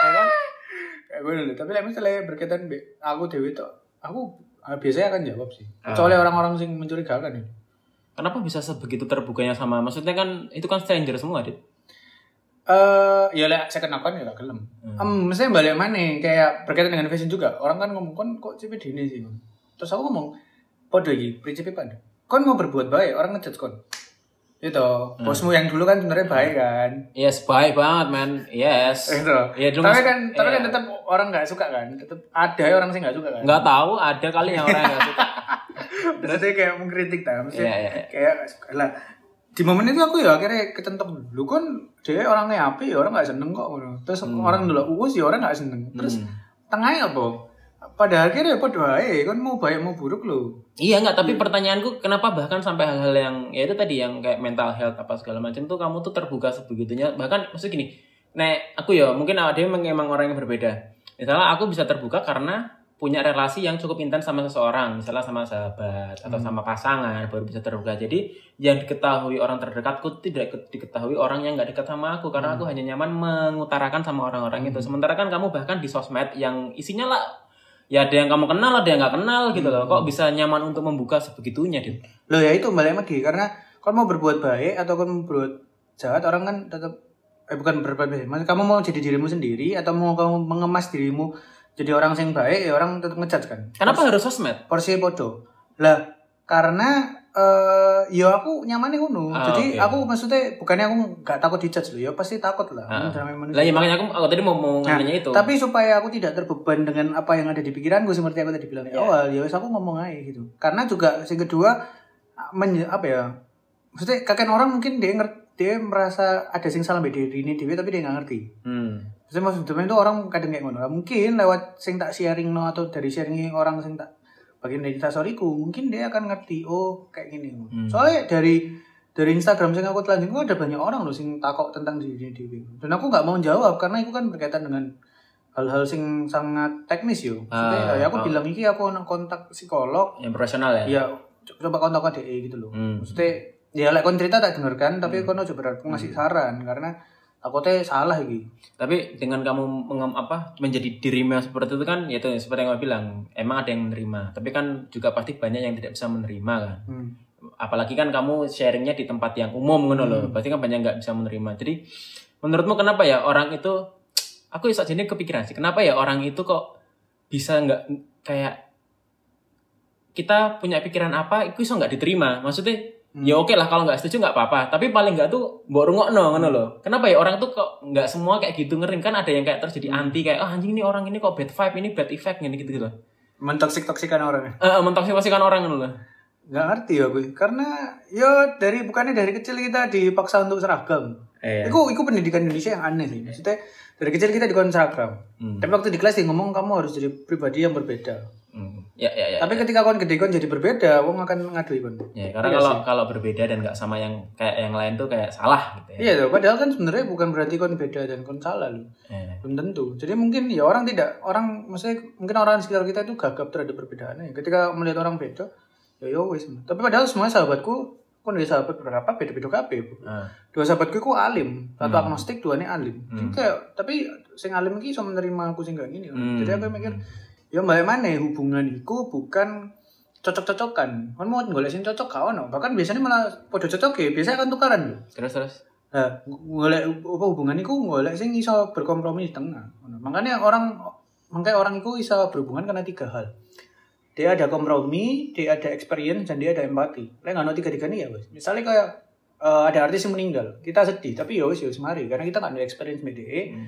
Ya kan? Gue dulu. Tapi lah misalnya berkaitan be, aku dewi tuh, aku ah, biasanya akan jawab sih. Kecuali orang-orang sing mencurigakan ya. Kenapa bisa sebegitu terbukanya sama? Maksudnya kan itu kan stranger semua, Dit. Eh, ya lah saya kenakan ya lah gelem. Em, misalnya balik mana kayak berkaitan dengan fashion juga. Orang kan ngomong kon kok cipi dini sih. Kon?" Terus aku ngomong, podo iki, prinsipnya pada. Kon mau berbuat baik, orang ngejudge kon. Itu, bosmu yang dulu kan sebenarnya baik kan. Yes, baik banget, man. Yes. Itu. Iya, dulu tapi kan, tapi kan iya. tetap orang nggak suka kan. Tetap ada orang sih nggak suka kan. Nggak tahu, ada kali yang orang nggak suka. Maksudnya kayak mengkritik tak, maksudnya Iya, iya, iya. kayak nggak suka lah. Di momen itu aku ya akhirnya ketentok dulu kan dia orangnya api ya orang nggak seneng kok. Terus Hmm. orang dulu uus ya orang nggak seneng. Terus tengahnya apa? Pada akhirnya apa doa kan mau baik mau buruk lo. Iya nggak, tapi pertanyaanku kenapa bahkan sampai hal-hal yang ya itu tadi yang kayak mental health apa segala macam tuh kamu tuh terbuka sebegitunya bahkan maksud gini, nek aku ya mungkin ada yang memang orang yang berbeda. Misalnya aku bisa terbuka karena punya relasi yang cukup intens sama seseorang, misalnya sama sahabat atau sama pasangan baru bisa terbuka. Jadi yang diketahui orang terdekatku tidak ke- diketahui orang yang nggak dekat sama aku karena aku hanya nyaman mengutarakan sama orang-orang itu. Sementara kan kamu bahkan di sosmed yang isinya lah ya ada yang kamu kenal ada yang nggak kenal gitu loh. Kok bisa nyaman untuk membuka sebegitunya dit Lo ya itu balik lagi. Karena kalau mau berbuat baik atau kalau mau berbuat jahat orang kan tetap eh bukan berbuat baik. Maksud kamu mau jadi dirimu sendiri atau mau kamu mengemas dirimu jadi orang yang baik ya orang tetap ngejudge kan. kenapa harus sosmed? Porsi podo. Lah karena eh ya aku nyamannya ngono Ah, jadi oke. aku maksudnya bukannya aku nggak takut dijudge loh ya pasti takut lah Ah. Lah ya makanya aku, aku tadi mau mau Nah, nanya itu tapi supaya aku tidak terbeban dengan apa yang ada di pikiranku seperti aku tadi bilang di awal ya wes aku ngomong aja gitu karena juga yang kedua menye- apa ya maksudnya kakek orang mungkin dia ngerti dia merasa ada yang salah diri ini dia tapi dia nggak ngerti hmm. Maksudnya maksudnya itu orang kadang kayak ngono. Mungkin lewat sing tak sharing no atau dari sharing orang sing tak bagian dari tasoriku, mungkin dia akan ngerti oh kayak gini. Soalnya dari dari Instagram sing aku telanjut ada banyak orang loh sing takok tentang diri diri. Dan aku nggak mau jawab karena itu kan berkaitan dengan hal-hal sing sangat teknis yo. Ah, ya aku oh. bilang iki aku kontak psikolog, yang profesional ya ya co- coba kontak ke DE gitu loh. Hmm. Maksudnya ya lek kon cerita tak dengarkan Hmm. tapi kon ojo berarti ngasih saran karena aku teh salah iki. Tapi dengan kamu mengem, apa menjadi dirimu seperti itu kan, yaitu seperti yang kamu bilang, emang ada yang menerima. Tapi kan juga pasti banyak yang tidak bisa menerima kan. Hmm. Apalagi kan kamu sharingnya di tempat yang umum ngono loh. Pasti kan banyak nggak bisa menerima. Jadi menurutmu kenapa ya orang itu, aku bisa jadi kepikiran sih, kenapa ya orang itu kok bisa nggak kayak kita punya pikiran apa, itu bisa nggak diterima. Maksudnya Ya oke lah kalau nggak setuju nggak apa-apa. Tapi paling nggak tuh mbok rungokno ngono loh. Kenapa ya orang tuh kok nggak semua kayak gitu ngering kan ada yang kayak terjadi anti kayak ah anjing ini orang ini kok bad vibe ini bad effect gini gitu gitu. Mentoksik toksikan orang. Eh mentoksikan orang ngono loh. Gak ngerti ya gue karena yo dari bukannya dari kecil kita dipaksa untuk seragam. Eh. Iku iku pendidikan Indonesia yang aneh sih. Maksudnya dari kecil kita dikon seragam. Hmm. Tapi waktu di kelas dia ngomong kamu harus jadi pribadi yang berbeda. Hmm. Ya ya ya. Tapi ketika kon gede kon jadi berbeda, wong akan ngadui kon. Ya, karena kalau kalau berbeda dan nggak sama yang kayak yang lain tuh kayak salah gitu ya. Iya tuh, padahal kan sebenarnya bukan berarti kon beda dan kon salah loh. Eh. Belum tentu. Jadi mungkin ya orang tidak, orang maksudnya mungkin orang di sekitar kita itu gagap terhadap perbedaannya. Ketika melihat orang beda, ya ya wis. Tapi padahal semua sahabatku kon dia sahabat berapa beda-beda kabeh. Bu. Ah. Dua sahabatku ku alim, satu agnostik, dua ini alim. Jadi kayak tapi sing alim iki iso menerima aku sing gak gini. Hmm. Jadi aku mikir ya balik mana hubungan iku bukan cocok-cocokan. Kon mau golek sing cocok gak ono. Bahkan biasanya malah podo cocok ya, biasanya akan tukaran lho. Terus terus. Nah, golek apa hubungan iku golek sing iso berkompromi di tengah. Makanya orang makanya orang itu iso berhubungan karena tiga hal. Dia ada kompromi, dia ada experience, dan dia ada empati. Lek nggak tiga tiga nih ya bos. Misalnya kayak eh, ada artis yang meninggal, kita sedih, tapi ya wis ya mari karena kita nggak ada experience media. Hmm.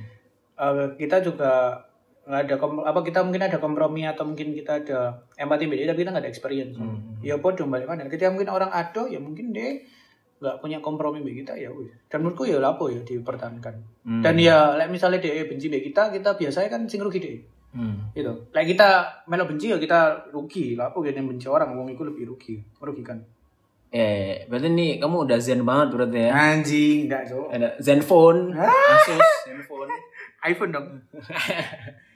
Eh, kita juga nggak ada kom- apa kita mungkin ada kompromi atau mungkin kita ada empati media tapi kita nggak ada experience. Hmm. Ya podo balik mana. Ketika mungkin orang ado ya mungkin dia nggak punya kompromi mbak kita ya wis. Dan menurutku ya lapo ya dipertahankan. Hmm. Dan ya like misalnya dia benci mbak kita, kita biasanya kan sing rugi deh. Hmm. Gitu. Like kita melo benci ya kita rugi. Lapo gitu yang benci orang wong itu lebih rugi, merugikan. Eh, berarti nih kamu udah zen banget berarti ya. Anjing, enggak, Cok. Ada Zenfone, Asus, Zenfone. iPhone dong.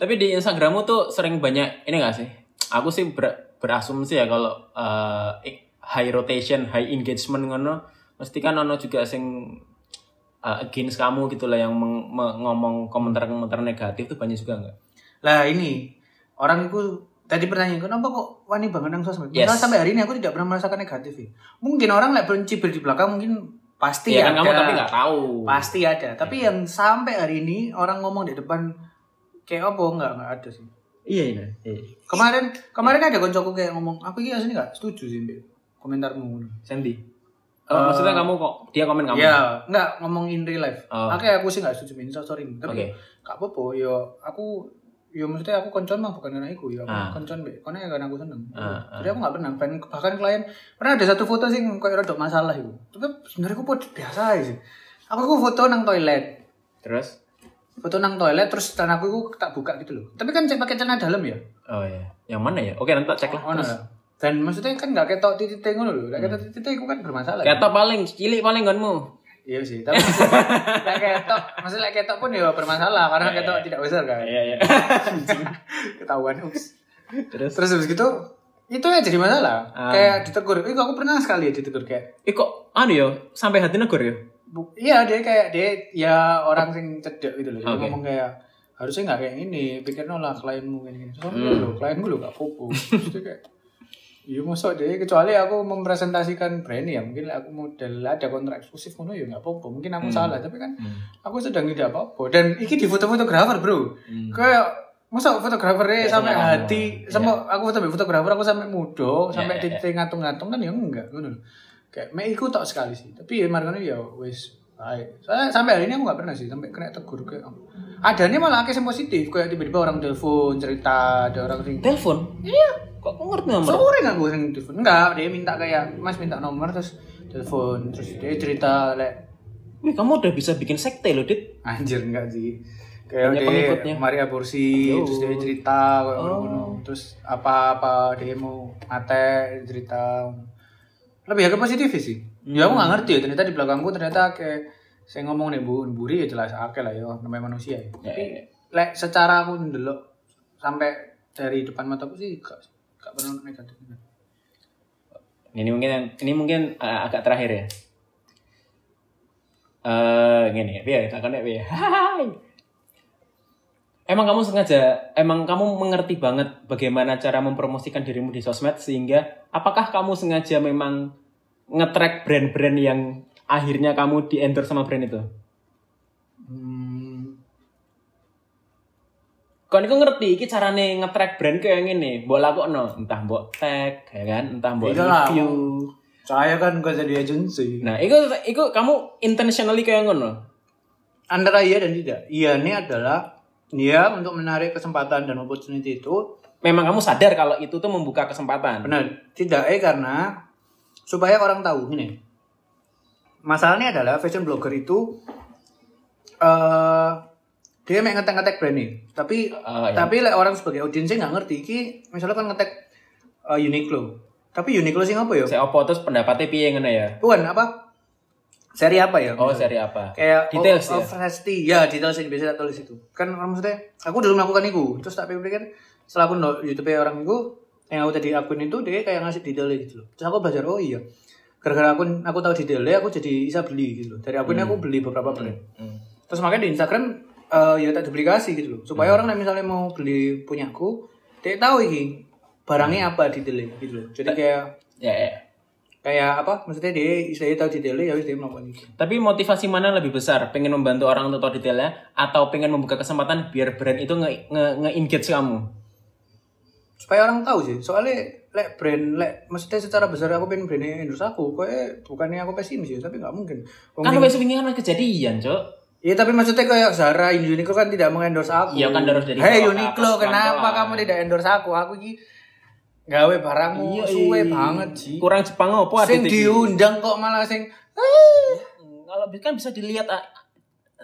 Tapi di Instagrammu tuh sering banyak ini gak sih? Aku sih ber- berasumsi ya kalau ik- high rotation, high engagement ngono, mesti kan ono juga sing eh, against kamu gitu lah yang meng- me- ngomong komentar-komentar negatif tuh banyak juga nggak? Lah ini orang itu tadi pertanyaan kenapa kok wani banget nang sosmed? Yes. Sampai hari ini aku tidak pernah merasakan negatif. Ya. Mungkin orang lah benci di belakang mungkin pasti kan ada. kamu tapi nggak tahu. Pasti ada. Tapi yang sampai hari ini orang ngomong di depan kayak apa enggak enggak ada sih. Iya iya. iya. Kemarin kemarin ada koncoku kayak ngomong, aku ini asli nggak setuju sih Mbak, komentarmu. Sandy. Oh, maksudnya kamu kok dia komen kamu? Ya, enggak ngomong in real life. Oh. Oke, aku sih nggak setuju Min, so sorry. Tapi Oke. gak apa-apa, yo aku yo maksudnya aku koncon mah bukan karena aku ya, aku Ah. koncon be, karena karena aku seneng. Ah, Jadi aku nggak pernah, bahkan, bahkan klien pernah ada satu foto sih kayak rada masalah itu. Tapi sebenarnya aku buat biasa aja sih. Aku aku foto nang toilet, Terus? Foto nang toilet terus celana aku tak buka gitu loh. Tapi kan cek pakai celana dalam ya. Oh iya. Yang mana ya? Oke nanti tak cek lah. Oh, Terus. nah. Dan maksudnya kan nggak ketok titik ngono loh. Lek ketok titik itu kan bermasalah. Kata paling cilik paling gonmu. Iya sih, tapi lek ketok, maksudnya lek ketok pun ya bermasalah karena ketok tidak besar kan. Iya iya. Ketahuan ups. Terus? Terus habis gitu itu ya jadi masalah. Ah. Kayak ditegur. Ih, aku pernah sekali ya ditegur kayak Eh kok anu ya sampai hati negor ya? Bu- iya dia kayak dia ya orang sing cedek gitu loh. Dia Oke. ngomong kayak harusnya nggak kayak ini, pikir lah klienmu ini gini. Terus aku Hmm. loh, klienmu lo gak popo. Terus dia kayak Iya masuk deh, kecuali aku mempresentasikan brand ya, mungkin aku model ada kontrak eksklusif ngono ya nggak apa-apa. Mungkin aku salah, tapi kan aku sedang tidak apa-apa. Dan iki di foto-fotografer bro, Hmm. kayak masa fotografernya Kayak sampai hati, sama aku foto fotografer aku sampai mudo, sampai ya, ya. titik ngatung-ngatung kan ya enggak, ngono. Kayak me iku tok sekali sih, tapi ya margane ya wis baik. Saya sampai hari ini aku nggak pernah sih sampai kena tegur kayak adanya malah akeh yang positif kayak tiba-tiba orang telepon cerita ada orang sing Telepon? Iya. Kok aku ngerti nomor? sore nggak gue yang telepon enggak dia minta kayak mas minta nomor terus telepon terus dia cerita lek Wih, kamu udah bisa bikin sekte loh, Dit. anjir enggak sih kayak dia mari aborsi Yo. terus dia cerita kayak Oh. terus apa apa dia mau mate cerita lebih agak positif sih ya aku nggak ngerti ya ternyata di belakangku ternyata kayak saya ngomong nih bu buri ya jelas akeh lah ya namanya manusia ya Ya, tapi ya. lek secara aku ndelok sampai dari depan mataku sih gak gak pernah negatif Ini mungkin ini mungkin uh, agak terakhir ya. Eh, gini, biar tak biar. Emang kamu sengaja, emang kamu mengerti banget bagaimana cara mempromosikan dirimu di sosmed sehingga apakah kamu sengaja memang nge-track brand-brand yang akhirnya kamu di endorse sama brand itu? Hmm, Kau niku ngerti iki carane nge-track brand kayak ngene, mbok lakokno, entah mbok tag, ya kan, entah mbok Iya review. saya kan gak jadi agensi. Nah, itu itu kamu intentionally kayak ngono. Antara iya dan tidak. Iya ini adalah dia untuk menarik kesempatan dan opportunity itu Memang kamu sadar kalau itu tuh membuka kesempatan. benar. Tidak eh karena supaya orang tahu ini. Masalahnya adalah fashion blogger itu eh dia main ngetek-ngetek brand nih. Tapi iya. tapi lek orang sebagai audiensnya nggak ngerti iki misalnya kan ngetek eh, Uniqlo. Tapi Uniqlo sih apa ya? Saya opo terus pendapatnya piye ngono ya? Bukan apa? Seri apa ya? Oh, seri apa? kayak Details oh, ya? Festi. ya details yang biasa tak tulis itu kan maksudnya aku dulu melakukan itu terus tak pikir setelah aku no YouTube orang itu yang aku tadi akun itu dia kayak ngasih detailnya gitu loh. Terus aku belajar oh iya. Gara-gara akun aku tahu detailnya aku jadi bisa beli gitu loh. Dari akunnya aku beli beberapa brand. Hmm. terus makanya di Instagram eh, ya tak duplikasi gitu loh. Supaya orang yang misalnya mau beli punyaku dia tahu ini barangnya apa detailnya gitu loh. Jadi kayak Ya, ya. kayak apa? Maksudnya dia istilahnya tahu detailnya ya dia melakukan itu Tapi motivasi mana lebih besar? Pengen membantu orang untuk tahu detailnya atau pengen membuka kesempatan biar brand itu nge, nge, nge-engage kamu? Supaya orang tahu sih soalnya lek brand lek maksudnya secara besar aku pengen brandnya endorse aku kok bukannya aku pesimis ya tapi nggak mungkin Wong Kan ini- wes wingi kan kejadian, Cok. Iya tapi maksudnya kayak Zara Uniqlo kan tidak mengendorse aku. Iya, kan harus dari Hei ke Uniqlo, kenapa kamu tidak endorse aku? Aku ki gawe barangmu Iya, suwe iya. banget sih. Kurang Jepang apa Sing diundang kok malah sing Hmm, Kalau kan bisa dilihat ah,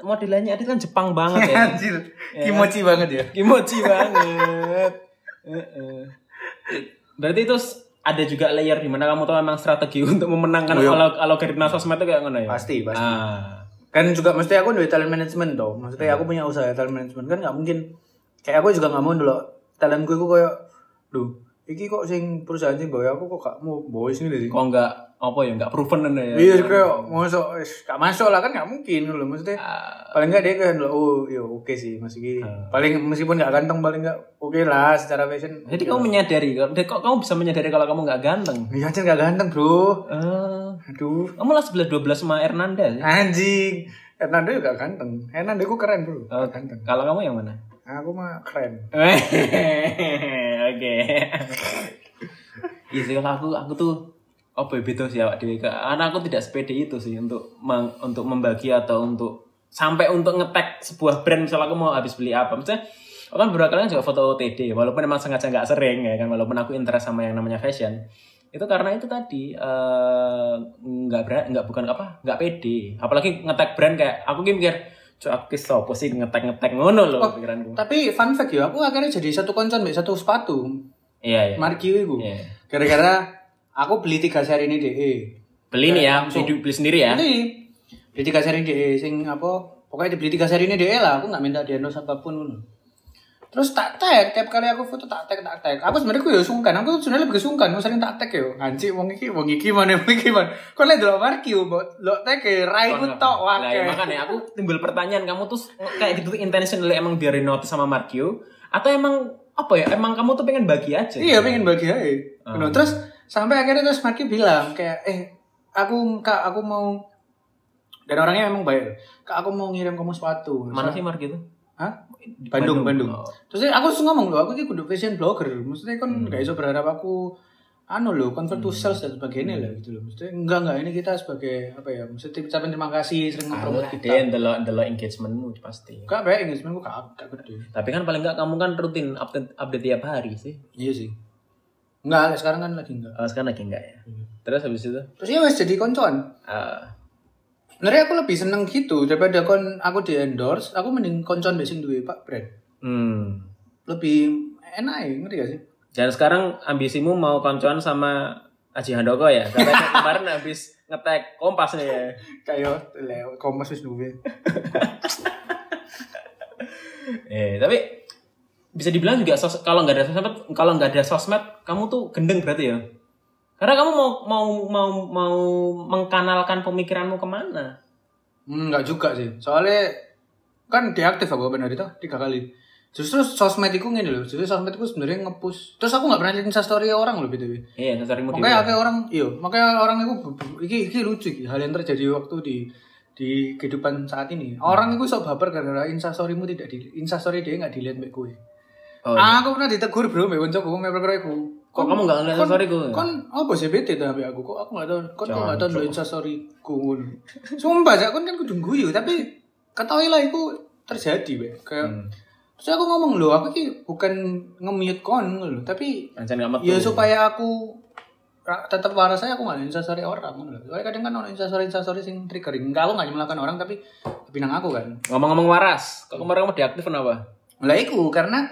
modelannya Adit kan Jepang banget ya. anjir, kimochi banget ya. Kimochi banget. Berarti itu ada juga layer di mana kamu tahu memang strategi untuk memenangkan Oh, iya. alog- algoritma sosmed itu kayak ngono ya? Pasti, pasti. Ah. Kan juga mesti aku duit talent management toh. Maksudnya aku punya usaha talent management kan nggak mungkin kayak aku juga nggak mau dulu talentku itu kayak duh iki kok sing perusahaan sing bawa aku kok gak mau bawa sini sih. Kok enggak apa ya enggak proven ya? Iya kayak masuk gak masuk lah kan nggak mungkin loh maksudnya. Ah, paling nggak dia kan oh ya oke sih masih gini paling meskipun nggak ganteng paling nggak oke lah secara fashion Jadi kamu menyadari, kok kamu bisa menyadari kalau kamu nggak ganteng? ya anjir nggak ganteng bro Eh, aduh kamu lah sebelah 12 sama Hernanda sih. anjing Hernando juga ganteng Hernando aku keren bro Oh, ganteng Kalau kamu yang mana? Aku mah keren. Oke. Iya sih aku aku tuh ya beda sih awak dewe. Karena aku tidak sepede itu sih untuk meng- untuk membagi atau untuk sampai untuk ngetek sebuah brand misalnya aku mau habis beli apa. Misalnya aku kan beberapa kali juga foto OTD walaupun emang sengaja nggak sering ya kan walaupun aku interest sama yang namanya fashion. Itu karena itu tadi eh, nggak berat nggak bukan apa nggak pede. Apalagi ngetek brand kayak aku ki mikir Cuk, aku ki sopo sih ngetek ngetek ngono loh pikiranku. tapi fun fact ya aku akhirnya jadi satu koncon mbak satu sepatu. Iya iya. Markio itu Iya. gara-gara aku beli tiga seri ini deh beli nih ya Langsung. beli, beli sendiri ya? Beli. Beli tiga seri deh sing apa pokoknya dibeli tiga seri ini deh lah. Aku nggak minta di endorse apa pun ngono. Terus tak tag tiap kali aku foto tak tag tak tag. Aku sebenarnya aku ya sungkan aku sebenarnya lebih sungkan aku sering tak tag ya anjing wong iki wong iki mana wong iki mana? Kok lihat dulu Markio lo tag ya rai ku tok Nah, ya wae. makanya aku timbul pertanyaan kamu tuh kayak gitu tuh intentionally emang biar notice sama Markio? Atau emang apa ya emang kamu tuh pengen bagi aja? Iya pengen bagi aja. Nah, terus sampai akhirnya terus Markio bilang kayak eh aku kak aku mau dan orangnya emang baik. Kak aku mau ngirim kamu sepatu. Mana sih Markio tuh? Hah? Bandung, Bandung. Oh. Terus aku ngomong loh, aku ini kudu fashion blogger. Maksudnya kan gak iso berharap aku anu loh, convert to sales dan sebagainya lah gitu loh. Maksudnya enggak enggak ini kita sebagai apa ya? Maksudnya ucapan terima kasih sering mempromote Alah, kita. dia ndelok ndelok engagementmu pasti Enggak baik engagement gue gak gak gede. tapi kan paling enggak kamu kan rutin update update tiap hari sih Iya sih. Enggak, sekarang kan lagi enggak. oh, sekarang lagi enggak ya terus habis itu Terus ya wes jadi koncoan. ah, Sebenarnya aku lebih seneng gitu daripada kon aku di endorse, aku mending koncoan besing duwe Pak brand. hmm. Lebih enak ya, ngerti gak sih? Dan sekarang ambisimu mau koncoan sama Aji Handoko ya? Katanya kemarin habis ngetek kompas nih ya. Kayak lewat kompas wis duwe. Eh, tapi bisa dibilang juga sos- kalau nggak ada sosmed, kalau nggak ada sosmed, kamu tuh gendeng berarti ya? Karena kamu mau mau mau mau mengkanalkan pemikiranmu ke mana? Hmm, enggak juga sih. Soalnya kan deaktif aku benar itu tiga kali. Justru sosmed itu gini loh. Justru sosmed itu sebenarnya ngepush. Terus aku nggak pernah lihat story orang loh btw. Iya, di Makanya akeh orang, iya, makanya orang itu iki iki lucu iki hal yang terjadi waktu di di kehidupan saat ini. Orang itu sok baper gara-gara instastorymu tidak di instastory dia nggak dilihat mbak gue. Oh, iya. Aku pernah ditegur bro mbak koncoku mbak perkara iku. Kok kamu nggak ngeliat storyku? Kon apa sih bete tapi aku kok aku nggak tahu kok kok nggak tahu lo instastoryku. Sumpah sih aku kan kudu guyu tapi ketahui lah itu terjadi mbak. Kayak Hmm. Terus aku ngomong loh, aku ki bukan nge-mute kon loh, tapi ya supaya aku tetap waras saya aku nggak instastory orang ngono lho. Kadang kan ono instastory instastory sing triggering. Enggak aku nggak nyemelakan orang tapi tapi nang aku kan. Ngomong-ngomong waras, kok kemarin kamu deaktif kenapa? Lah iku karena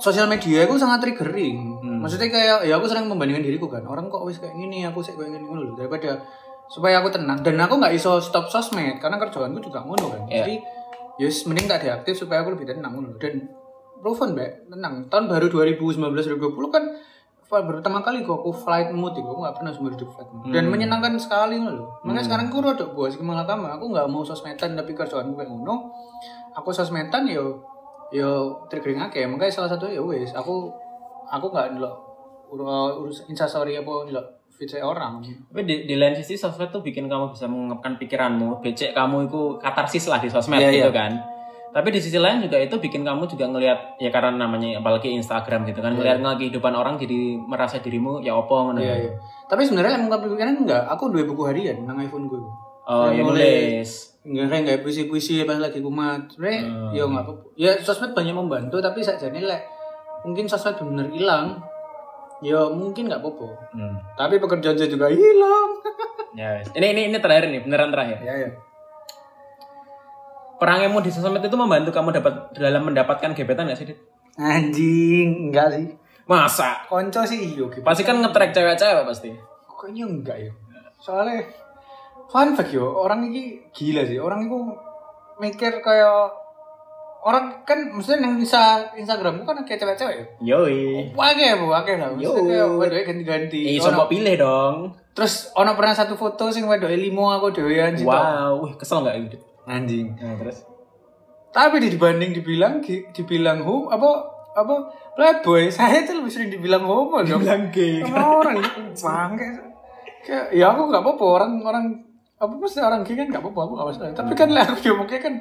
sosial media itu sangat triggering. Maksudnya kayak ya aku sering membandingkan diriku kan. Orang kok wis kayak gini, aku sih kayak gini lho. Daripada supaya aku tenang dan aku nggak iso stop sosmed karena kerjaanku juga ngono kan. Iya. Jadi Yus mending tak deaktif supaya aku lebih tenang ngono lho. dan proven mbak tenang tahun baru 2019 2020 kan pertama kali kok aku flight mode itu aku nggak pernah seumur hidup flight mode dan menyenangkan sekali lho makanya sekarang aku rada buas malah kamu aku nggak mau sosmedan tapi kerjaan kayak ngono aku sosmedan yo yo triggering akeh makanya salah satu ya wes aku aku nggak ndelok ur- urus instastory apa ndelok feed saya orang Tapi di, di lain sisi sosmed tuh bikin kamu bisa mengungkapkan pikiranmu, becek kamu itu katarsis lah di sosmed Iya, gitu iya. kan. Tapi di sisi lain juga itu bikin kamu juga ngelihat ya karena namanya apalagi Instagram gitu kan, ngelihat ngelihat kehidupan orang jadi merasa dirimu ya opo ngono. iya iya tapi sebenarnya emang pikiran enggak aku dua buku harian nang iPhone gue Oh, Saya ya nulis. Enggak kayak nggak puisi-puisi pas lagi kumat. Sebenarnya ya nggak apa-apa. Ya sosmed banyak membantu tapi saja lek mungkin sosmed bener hilang. Ya mungkin nggak apa-apa. Hmm. Tapi pekerjaan saya juga hilang. Ya, wes. ini ini ini terakhir nih, beneran terakhir. ya ya. Perangmu di sosmed itu membantu kamu dapat dalam mendapatkan gebetan gak sih, Dit? Anjing, enggak sih. Masa? Konco sih iya gitu. Pasti kan nge-track cewek-cewek pasti. Kayaknya enggak ya. Soalnya fun fact yo, orang ini gila sih. Orang itu mikir kayak orang kan maksudnya yang bisa Instagramku kan kayak cewek-cewek ya. Yoi. Wage bu, wage lah. Maksudnya Yo. kayak wedoke ganti-ganti. Eh, coba pilih dong. Terus ono pernah satu foto sing wedoke limo aku dhewean situ. Wow, wih kesel nggak itu? Anjing. Nah, terus? Tapi di- dibanding dibilang dibilang hum apa apa playboy, saya tuh lebih sering dibilang homo dong. Bilang gay. Orang bangke. Kayak ya aku nggak apa-apa orang orang apa mesti orang gay kan nggak apa-apa aku nggak masalah. Tapi kan lah aku diomongnya kan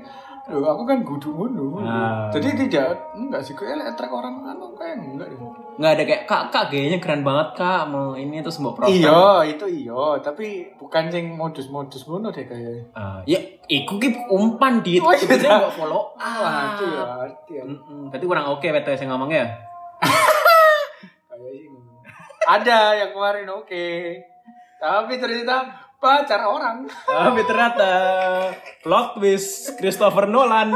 Loh, aku kan gudu ngono. Ah. Jadi tidak enggak sih kayak attract orang anu kayak enggak deh. Nggak ada kayak kak kak gayanya keren banget kak mau ini terus mau profile. Iya, itu iya, tapi bukan sing modus-modus ngono deh kayaknya. Ah, ya, iku ki umpan di Oh, iya, nggak follow. Ah, itu ya arti ya. Mm-mm. Berarti kurang oke betul saya ngomongnya. Kayak. Ada yang kemarin oke. Tapi ternyata pacar orang. Tapi ternyata plot twist Christopher Nolan.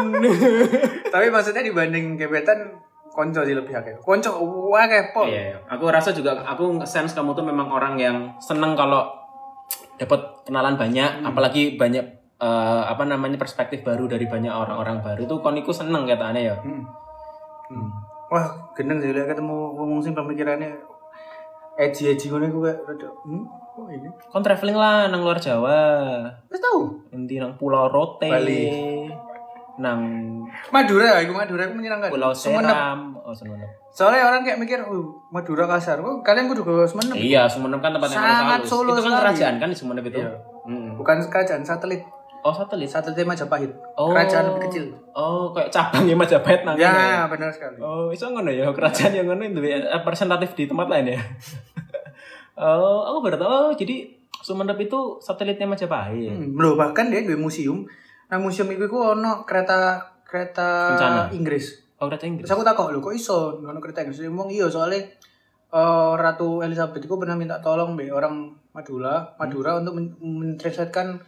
tapi maksudnya dibanding gebetan konco sih lebih akeh. Konco wah kayak pol. Iya, iya. aku rasa juga aku sense kamu tuh memang orang yang seneng kalau dapat kenalan banyak, apalagi banyak eh, apa namanya perspektif baru dari banyak orang-orang baru tuh koniku seneng kata aneh ya. Hmm. Hmm. Wah, gendeng sih lihat ketemu ngomong sing pemikirannya edgy-edgy ngono iku kayak rada hmm, kok ini. Kon traveling lah nang luar Jawa. Wis tahu. Nanti nang Pulau Rote. Bali. Nang Madura, iku Madura iku menyenangkan. Pulau. Seram. Oh, Sumenep. Soalnya orang kayak mikir, oh, Madura kasar. Oh, kalian kudu ke Sumenep. Iya, Sumenep kan tempatnya Sangat. Solo Itu kan kerajaan kan di Sumenep itu. Iya. Mm. Bukan kerajaan, satelit. Oh, satelit. Satelit Majapahit. Oh. Kerajaan lebih kecil. Oh, kayak cabangnya Majapahit nang kene Ya, benar sekali. Oh, iso ngono ya, kerajaan yang ngono itu representatif di tempat lain ya. oh, aku baru tahu. Oh, jadi Sumenep itu satelitnya Majapahit. Hmm, loh, bahkan dia di museum. Nah, museum itu ku ono kereta kereta Kencana. Inggris. Oh, kereta Inggris. Terus aku takut lho, kok iso ono kereta Inggris? Ngomong iya soalnya eh, Ratu Elizabeth itu pernah minta tolong be orang Madura, Madura untuk men- mentranslatekan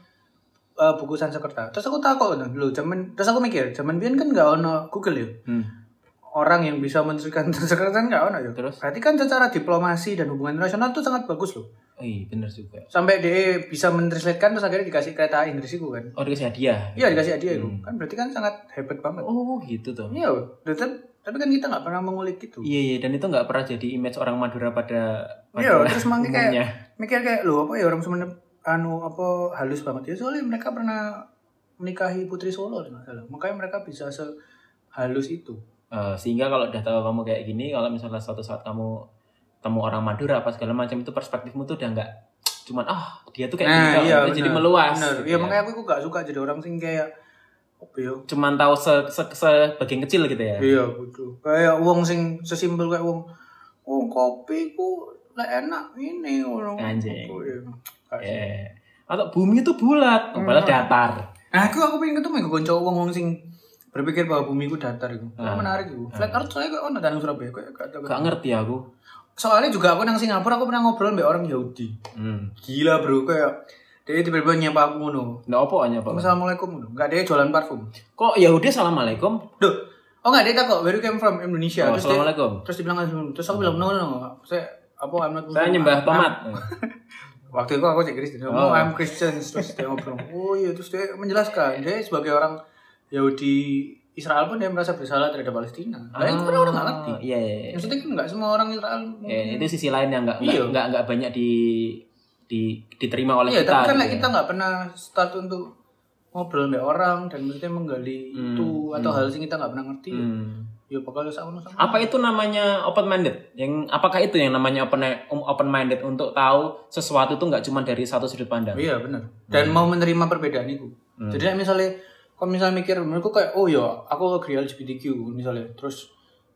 eh, buku Sanskerta. Terus aku takut lho, zaman terus aku mikir, zaman biyen kan nggak ono Google ya. Hmm. Orang yang bisa mentranslatekan Sanskerta kan nggak ono ya. Terus? Berarti kan secara diplomasi dan hubungan internasional itu sangat bagus loh. Oh, iya, bener juga. Sampai dia bisa mentranslatekan terus akhirnya dikasih kereta Inggris itu kan. Oh, dikasih hadiah. Iya dikasih hadiah itu. Kan berarti kan sangat hebat banget. Oh, gitu tuh. Iya, tapi kan kita nggak pernah mengulik itu Iya iya dan itu nggak pernah jadi image orang Madura pada iya terus umumnya. kayak mikir kayak lo apa ya orang Sumeneb anu apa halus banget ya soalnya mereka pernah menikahi putri Solo kalau nggak salah makanya mereka bisa sehalus itu Eh, sehingga kalau udah tahu kamu kayak gini kalau misalnya suatu saat kamu temu orang Madura apa segala macam itu perspektifmu tuh udah nggak cuman ah dia tuh kayak gini kok." Itu jadi meluas bener. gitu iya ya. makanya aku gak suka jadi orang sing kayak apa ya cuman tahu se, se, sebagian kecil gitu ya iya betul kayak uang sing sesimpel kayak uang oh kopi ku lah enak ini orang Anjing. Eh, atau bumi itu bulat padahal Hmm. datar Nah, aku aku pengen ketemu gue konco wong wong sing berpikir bahwa bumi ku datar itu. Ah. menarik itu. Flat earth soalnya kok dan Surabaya kok gak ngerti aku Soalnya juga aku nang Singapura aku pernah ngobrol mbak orang Yahudi. hmm. Gila bro kayak dia tiba-tiba nyapa aku ngono. nggak apa hanya apa Assalamualaikum ngono. Enggak dia jualan parfum. kok Yahudi assalamualaikum Duh. Oh enggak dia takut where you came from Indonesia. Oh, terus dia, assalamualaikum terus dibilang terus aku bilang no no no. Saya apa I'm not saya Muslim. nyembah I'm- tomat Waktu itu aku cek Kristen. Oh. Oh, I'm Christian. Terus dia ngobrol. Oh iya, terus dia menjelaskan. Dia sebagai orang Yahudi Israel pun dia merasa bersalah terhadap Palestina. Nah, itu kan orang nggak ngerti. iya iya iya. Maksudnya kan nggak semua orang Israel. Ya, itu sisi lain yang nggak Iya. nggak nggak banyak di, di diterima oleh Iya, kita. tapi kan gitu ya. kita nggak pernah start untuk ngobrol sama orang dan maksudnya menggali itu atau hal yang kita nggak pernah ngerti. Hmm. Ya pokoknya sama sama. Apa itu namanya open minded? Yang apakah itu yang namanya open open minded untuk tahu sesuatu itu nggak cuma dari satu sudut pandang? Iya benar. Dan mau menerima perbedaan itu. Jadi like, misalnya kalau misalnya mikir menurutku kayak oh ya aku agree LGBTQ misalnya terus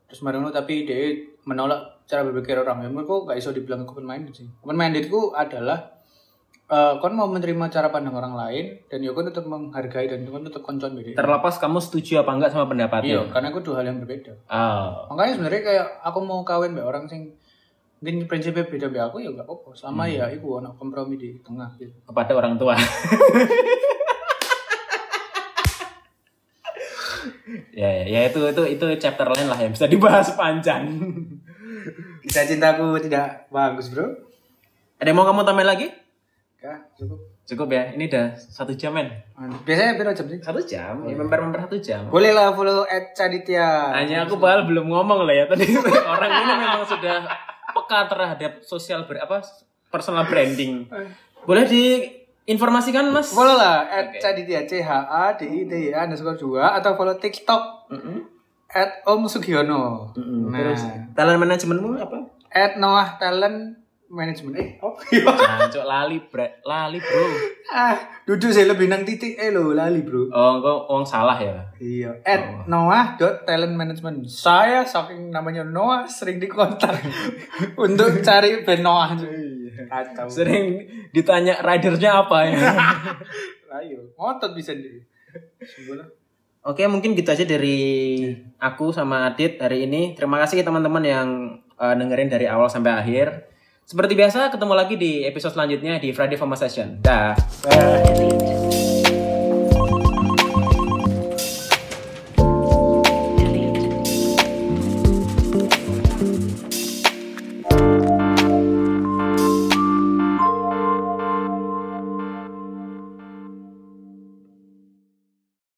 terus marino tapi dia menolak cara berpikir orang ya menurutku gak iso dibilang open minded sih open mindedku adalah eh kon mau menerima cara pandang orang lain dan ya kon tetap menghargai dan kon tetap koncon beda Terlepas kamu setuju apa enggak sama iya pendapatnya? karena itu dua hal yang berbeda Oh. makanya sebenarnya kayak aku mau kawin mbak orang sing mungkin prinsipnya beda mbak aku ya gak apa-apa selama ya itu ada kompromi di tengah gitu kepada orang tua. ya, ya, ya itu itu itu chapter lain lah yang bisa dibahas panjang. kisah cintaku tidak bagus bro Ada yang mau kamu tambahin lagi? Kah, cukup Cukup ya, ini udah satu jam men. biasanya berapa jam sih Satu jam, ya, member-member satu jam. boleh lah follow at Caditya Hanya aku bahal belum ngomong lah ya tadi orang ini memang sudah peka terhadap sosial ber, apa personal branding. Boleh diinformasikan mas? follow lah at Caditya C H A D I D Y A underscore dua atau follow TikTok Mm-mm. at Om Sugiono Mm-mm. nah Terus talent manajemenmu apa? at Noah Talent Management eh apa ya Jancuk lali bro, lali bro. ah duduk saya lebih nang titik eh lo lali bro Oh, kok orang salah ya? Iya, at Noah dot talent management. Saya saking namanya Noah sering dikontak untuk cari band Noah. Kacau. Sering ditanya ridernya apa ya? Ayo, ngotot bisa deh. Oke, mungkin gitu aja dari aku sama Adit hari ini. Terima kasih teman-teman yang uh, dengerin dari awal sampai akhir. Seperti biasa, ketemu lagi di episode selanjutnya di Friday Forma Session. Dah. Bye.